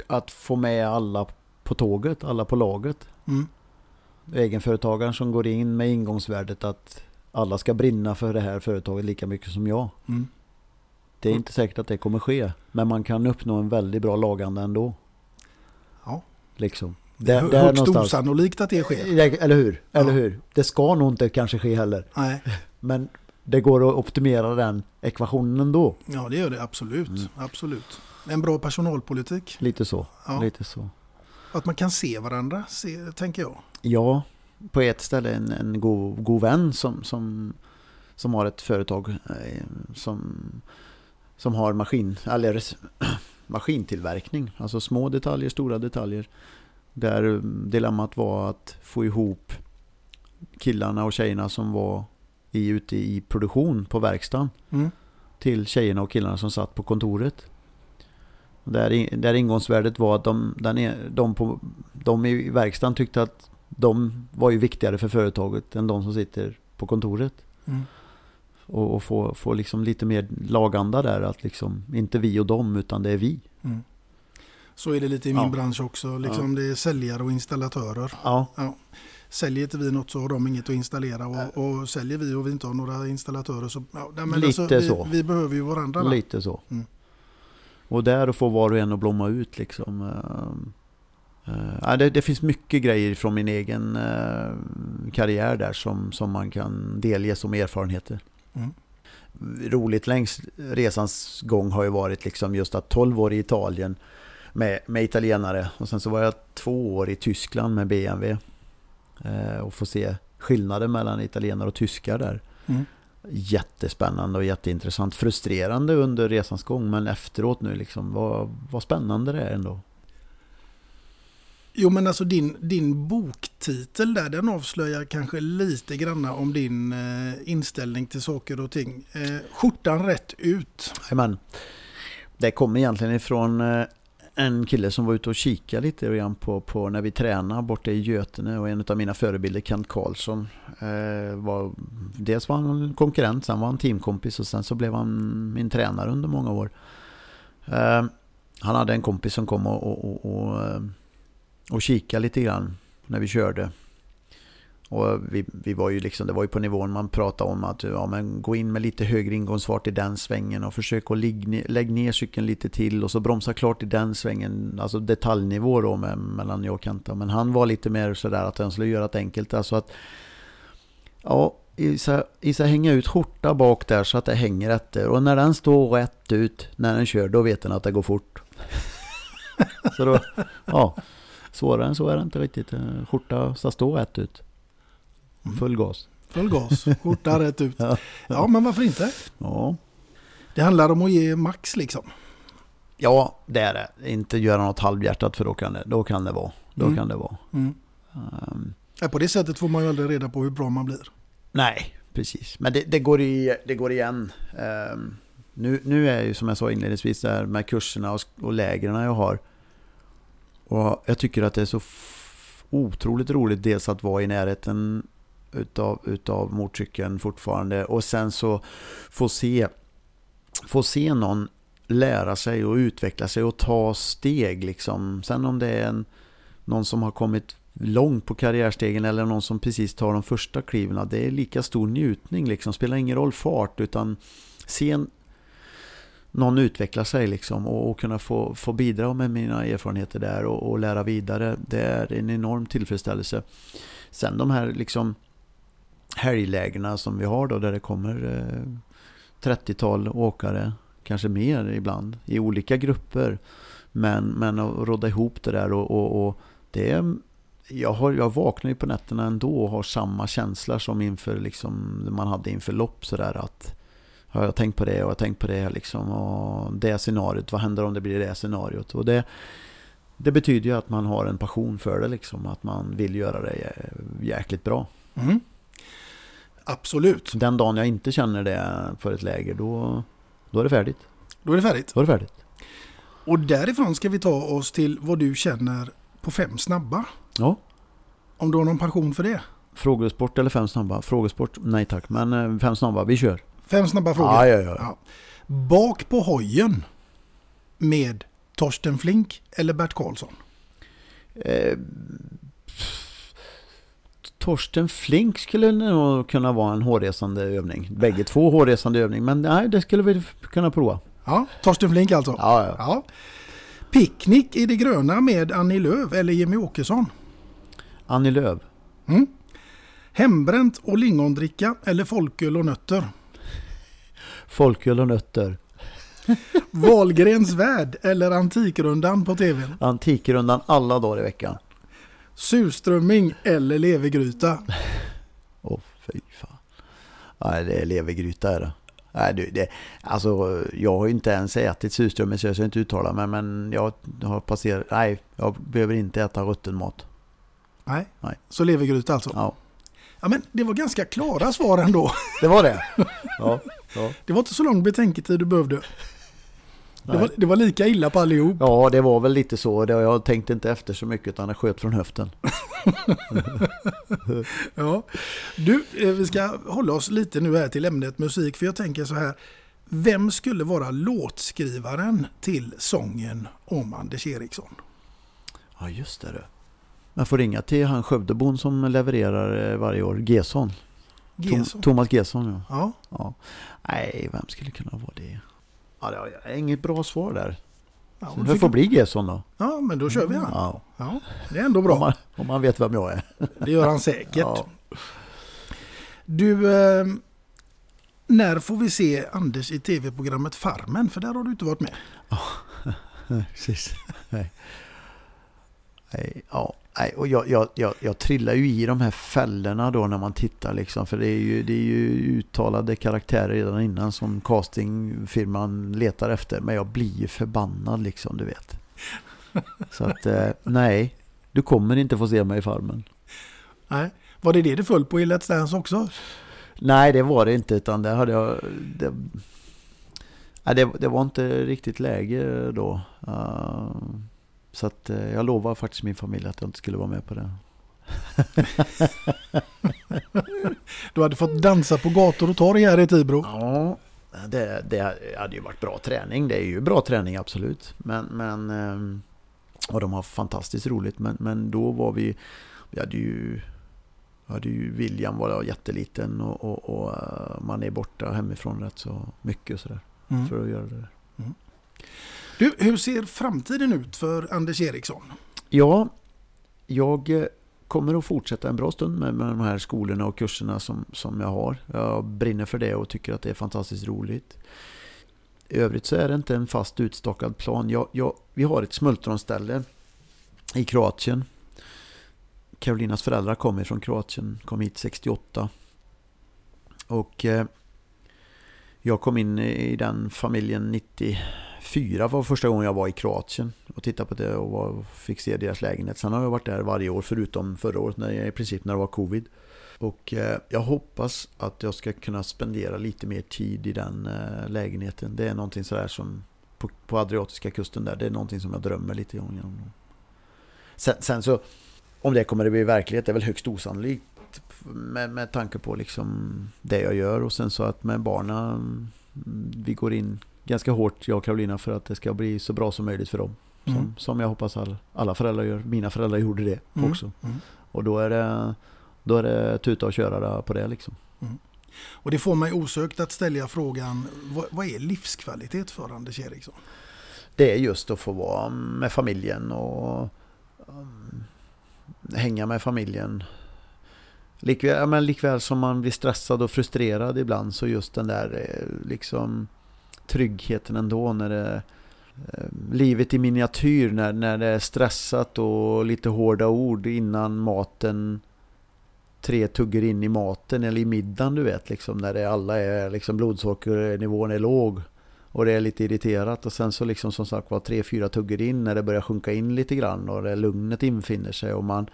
att få med alla på tåget, alla på laget. Mm. Egenföretagaren som går in med ingångsvärdet att alla ska brinna för det här företaget lika mycket som jag. Mm. Det är inte säkert att det kommer ske. Men man kan uppnå en väldigt bra laganda ändå. Ja. Liksom. Det är högst någonstans. osannolikt att det sker. Eller hur? Eller Ja. hur? Det ska nog inte kanske ske heller. Nej. Men det går att optimera den ekvationen ändå. Ja, det gör det absolut. Mm. absolut. En bra personalpolitik. Lite så. Ja. Lite så. Att man kan se varandra, se, tänker jag. Ja, på ett ställe en, en god, god vän som, som, som har ett företag eh, som, som har maskin, eller, maskintillverkning. Alltså små detaljer, stora detaljer. Där eh, dilemmat var att få ihop killarna och tjejerna som var i, ute i produktion på verkstaden Mm. till tjejerna och killarna som satt på kontoret. Där, där ingångsvärdet var att de, den är, de, på, de i verkstaden tyckte att de var ju viktigare för företaget än de som sitter på kontoret. Mm. Och, och få, få liksom lite mer laganda där att liksom inte vi och dem utan det är vi. Mm. Så är det lite i min Ja. bransch också. Liksom Det är säljare och installatörer. Ja. Säljer inte vi något så har de inget att installera. Och, och säljer vi och vi inte har några installatörer så... Ja, men Lite vi, så. Vi behöver ju varandra. va? Lite så. Mm. Och där att få var och en att blomma ut liksom. eh, eh, ja, det, det finns mycket grejer från min egen eh, karriär där som, som man kan delge som erfarenheter. Mm. Roligt längs resans gång har ju varit liksom just att 12 år i Italien med, med italienare och sen så var jag två år i Tyskland med BMW. Eh, och få se skillnaden mellan italienare och tyskar där. Mm. Jättespännande och jätteintressant. Frustrerande under resans gång men efteråt nu liksom vad, vad spännande det är ändå. Jo men alltså din, din boktitel där den avslöjar kanske lite granna om din eh, inställning till saker och ting. Eh, skjortan rätt ut. Men det kommer egentligen ifrån eh, en kille som var ute och kikade lite grann på, på när vi tränade borta i Götene och en av mina förebilder Kent Karlsson eh, var dels var han en konkurrent, sen var han teamkompis och sen så blev han min tränare under många år. Eh, han hade en kompis som kom och, och, och, och, eh, och kikade lite grann när vi körde. Och vi, vi var ju liksom, det var ju på nivån man pratade om att ja, men gå in med lite högre ingångsfart i den svängen och försök att lägga ner cykeln lite till och så bromsa klart i den svängen. Alltså detaljnivå då med, mellan jag och Kenta. Men han var lite mer sådär att han skulle göra det enkelt. Alltså att ja, Isa, Isa hänga ut skjorta bak där så att det hänger efter. Och när den står rätt ut när den kör då vet den att det går fort. så då, ja, svårare än så är det inte riktigt. Eh, skjorta ska stå rätt ut. Full gas. Full gas, skjorta rätt ut. Ja. Men varför inte? Ja. Det handlar om att ge max liksom. Ja, det är det. Inte göra något halvhjärtat för då kan det, då kan det vara. Då Mm. kan det vara. Mm. Ja, på det sättet får man ju aldrig reda på hur bra man blir. nej, precis. Men det, det, går, i, det går igen. Ehm, nu, nu är ju som jag sa inledningsvis där med kurserna och, och lägren jag har. Och jag tycker att det är så otroligt roligt dels att vara i närheten utav, utav motorcykeln fortfarande och sen så få se, få se någon lära sig och utveckla sig och ta steg liksom. Sen om det är en, någon som har kommit långt på karriärstegen eller någon som precis tar de första kliven. Det är lika stor njutning liksom. Spelar ingen roll fart utan se en, någon utveckla sig liksom och, och kunna få, få bidra med mina erfarenheter där och, och lära vidare. Det är en enorm tillfredsställelse. Sen de här liksom helglägena som vi har då där det kommer eh, 30-tal åkare, kanske mer ibland, i olika grupper. Men, men att råda ihop det där och, och, och det är, jag, har, jag vaknar ju på nätterna ändå och har samma känsla som inför liksom, man hade inför lopp sådär att har jag tänkt på det och jag har tänkt på det liksom och det scenariot, vad händer om det blir det scenariot? Och det, det betyder ju att man har en passion för det liksom, att man vill göra det jäkligt bra. Mm. Absolut. Den dagen jag inte känner det för ett läger, då, då är det färdigt. Då är det färdigt. Då är det färdigt. Och därifrån ska vi ta oss till vad du känner på fem snabba. Ja. Om du har någon passion för det. Frågesport eller fem snabba? Frågesport, nej tack. Men eh, fem snabba, vi kör. Fem snabba frågor. Ja, ja, ja. Bak på hojen med Torsten Flink eller Bert Karlsson? Eh, Torsten Flink skulle nog kunna vara en hårresande övning. Bägge två hårresande övning, men nej, det skulle vi kunna prova. Ja, Torsten Flink alltså. Ja, ja. Picknick i det gröna med Annie Lööf eller Jimmy Åkesson? Annie Lööf. Mm. Hembränt och lingondricka eller folköl och nötter? Folköl och nötter. Wahlgrens värld eller Antikrundan på tvn? Antikrundan alla dagar i veckan. Surströmming eller levergryta? Åh, fy fan. Nej, det är levergryta är det. Nej, du, det, alltså, jag har ju inte ens ätit surströmming så jag ska inte uttala mig. Men jag har passerat. Nej, jag behöver inte äta rutten mat. Nej. Nej. Så levergryta alltså? Ja. Ja men det var ganska klara svar ändå. Det var det? Ja. ja. Det var inte så lång betänketid du behövde. Det var, det var lika illa på allihop. Ja, det var väl lite så. Jag tänkte inte efter så mycket utan jag sköt från höften. Ja. Du, eh, vi ska hålla oss lite nu här till ämnet musik. För jag tänker så här. Vem skulle vara låtskrivaren till sången om Anders Eriksson? Ja, just det. du. Jag får ringa till han Skövdebon som levererar eh, varje år. Gesson. Tom, Gesson. Thomas Gesson, ja. Ja. ja. Nej, vem skulle kunna vara det? Ja, det är inget bra svar där. Ja, det får du- bli Gesson då. Ja, men då kör vi han. Ja. Ja, det är ändå bra. Om man, om man vet vem jag är. Det gör han säkert. Ja. Du, eh, när får vi se Anders i tv-programmet Farmen? För där har du inte varit med. Nej, Precis. Nej. Nej, ja. Nej, och jag, jag, jag, jag trillar ju i de här fällorna då när man tittar liksom. För det är ju, det är ju uttalade karaktärer redan innan som castingfirman letar efter. Men jag blir ju förbannad liksom, du vet. Så att, eh, nej. Du kommer inte få se mig i Farmen. Nej. Var det det det föll på i Let's Dance också? Nej, det var det inte. Utan det hade jag... Det, nej, det, det var inte riktigt läge då. Uh, så att uh, jag lovade faktiskt min familj att jag inte skulle vara med på det. du hade fått dansa på gator och torg här i Tibro. Ja, det, det hade ju varit bra träning. Det är ju bra träning absolut. Men, men och de har fantastiskt roligt. Men, men då var vi... Vi hade ju hade ju William var jätteliten och, och, och, eh, man är borta hemifrån rätt så mycket och sådär. Mm. För att göra det. Mm. Du, hur ser framtiden ut för Anders Eriksson? Ja, jag eh, kommer att fortsätta en bra stund med, med de här skolorna och kurserna som, som jag har. Jag brinner för det och tycker att det är fantastiskt roligt. I övrigt så är det inte en fast utstakad plan. Jag, jag, vi har ett smultronställe i Kroatien Karolinas föräldrar kommer från Kroatien, kom hit 68. Och eh, jag kom in i den familjen 90. 94 var första gången jag var i Kroatien och tittade på det och var, fick se deras lägenhet. Sen har jag varit där varje år förutom förra året när jag, i princip när det var covid. Och eh, jag hoppas att jag ska kunna spendera lite mer tid i den eh, lägenheten. Det är någonting sådär som på, på Adriatiska kusten där. Det är någonting som jag drömmer lite om. Sen, sen så om det kommer att bli verklighet är väl högst osannolikt med, med tanke på liksom det jag gör och sen så att med barnen vi går in ganska hårt, jag och Karolina, för att det ska bli så bra som möjligt för dem. Som, mm. som jag hoppas all, alla föräldrar gör. Mina föräldrar gjorde det mm. också. Mm. Och då är det, då är det tuta och köra på det liksom. Mm. Och det får mig osökt att ställa frågan, vad, vad är livskvalitet för Anders Eriksson? Det är just att få vara med familjen och um, hänga med familjen. Likväl, men likväl som man blir stressad och frustrerad ibland så just den där eh, liksom tryggheten ändå när det eh, livet i miniatyr när, när det är stressat och lite hårda ord innan maten tre tuggar in i maten eller i middagen du vet liksom när det alla är liksom blodsockernivån är låg och det är lite irriterat. Och sen så liksom som sagt var tre, fyra tuggar in när det börjar sjunka in lite grann och det lugnet infinner sig och man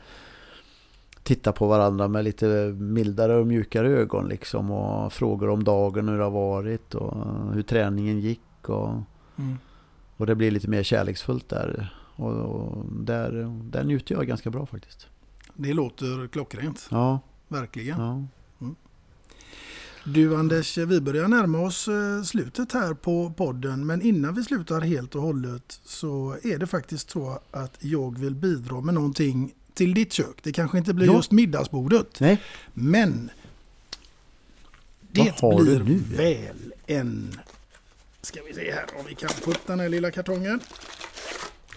tittar på varandra med lite mildare och mjukare ögon liksom och frågar om dagen hur det har varit och hur träningen gick och, mm. och det blir lite mer kärleksfullt där och, och där, där njuter jag ganska bra faktiskt. Det låter klockrent. Ja. Verkligen. Ja. Du Anders, vi börjar närma oss eh, slutet här på podden. Men innan vi slutar helt och hållet så är det faktiskt så att jag vill bidra med någonting till ditt kök. Det kanske inte blir ja. just middagsbordet. Nej. Men det blir väl en... Ska vi se här om vi kan få upp den här lilla kartongen.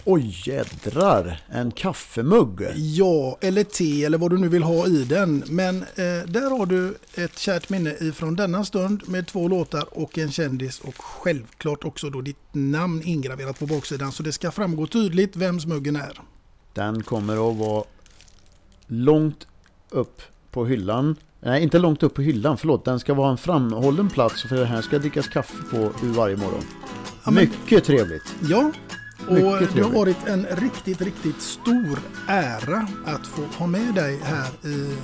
Oj jädrar, en kaffemugg. Ja, eller te eller vad du nu vill ha i den. Men eh, där har du ett kärt minne ifrån denna stund med två låtar och en kändis och självklart också då ditt namn ingraverat på baksidan. Så det ska framgå tydligt vems muggen är. Den kommer att vara långt upp på hyllan. Nej, inte långt upp på hyllan, förlåt. Den ska vara en framhållen plats för det här ska drickas kaffe på varje morgon. Ja, men, Mycket trevligt. Ja, och det har varit en riktigt, riktigt stor ära att få ha med dig här i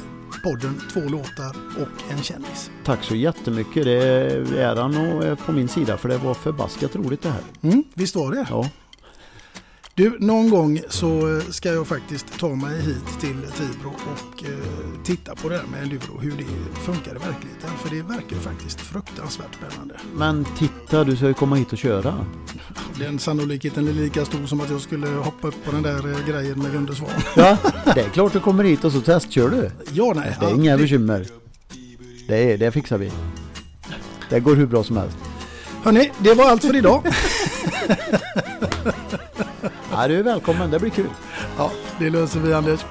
podden Två låtar och en kändis. Tack så jättemycket. Det är äran och på min sida för det var förbaskat roligt det här. Mm, visst var det? Ja. Du, någon gång så ska jag faktiskt ta mig hit till Tibro och eh, titta på det här med enduro, hur det funkar i verkligheten. För det verkar faktiskt fruktansvärt spännande. Men titta, du ska ju komma hit och köra. Den sannolikheten är lika stor som att jag skulle hoppa upp på den där eh, grejen med Gunde Svan. Ja, det är klart du kommer hit och så testkör du. Ja, nej. Det är inga bekymmer. Det, är, det fixar vi. Det går hur bra som helst. Hörni, det var allt för idag. ja, du är välkommen, det blir kul. Ja, det löser vi Anders.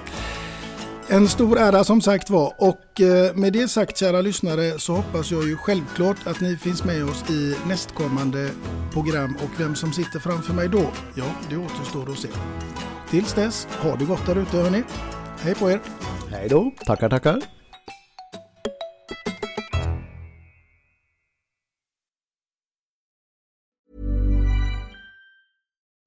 En stor ära som sagt var och eh, med det sagt kära lyssnare så hoppas jag ju självklart att ni finns med oss i nästkommande program och vem som sitter framför mig då, ja det återstår att se. Tills dess, ha det gott där ute hörni. Hej på er! Hej då, tackar tackar!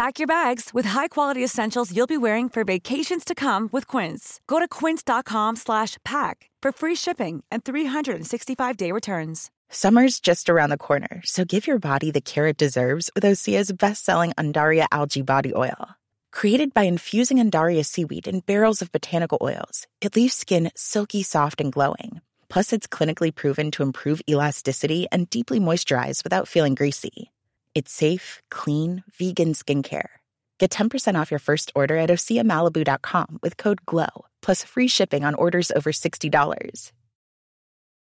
Pack your bags with high-quality essentials you'll be wearing for vacations to come with Quince. Go to quince.com slash pack for free shipping and 365-day returns. Summer's just around the corner, so give your body the care it deserves with Osea's best-selling Andaria Algae Body Oil. Created by infusing Andaria seaweed in barrels of botanical oils, it leaves skin silky soft and glowing. Plus, it's clinically proven to improve elasticity and deeply moisturize without feeling greasy. It's safe, clean, vegan skincare. Get 10% off your first order at OseaMalibu.com with code GLOW, plus free shipping on orders over $60.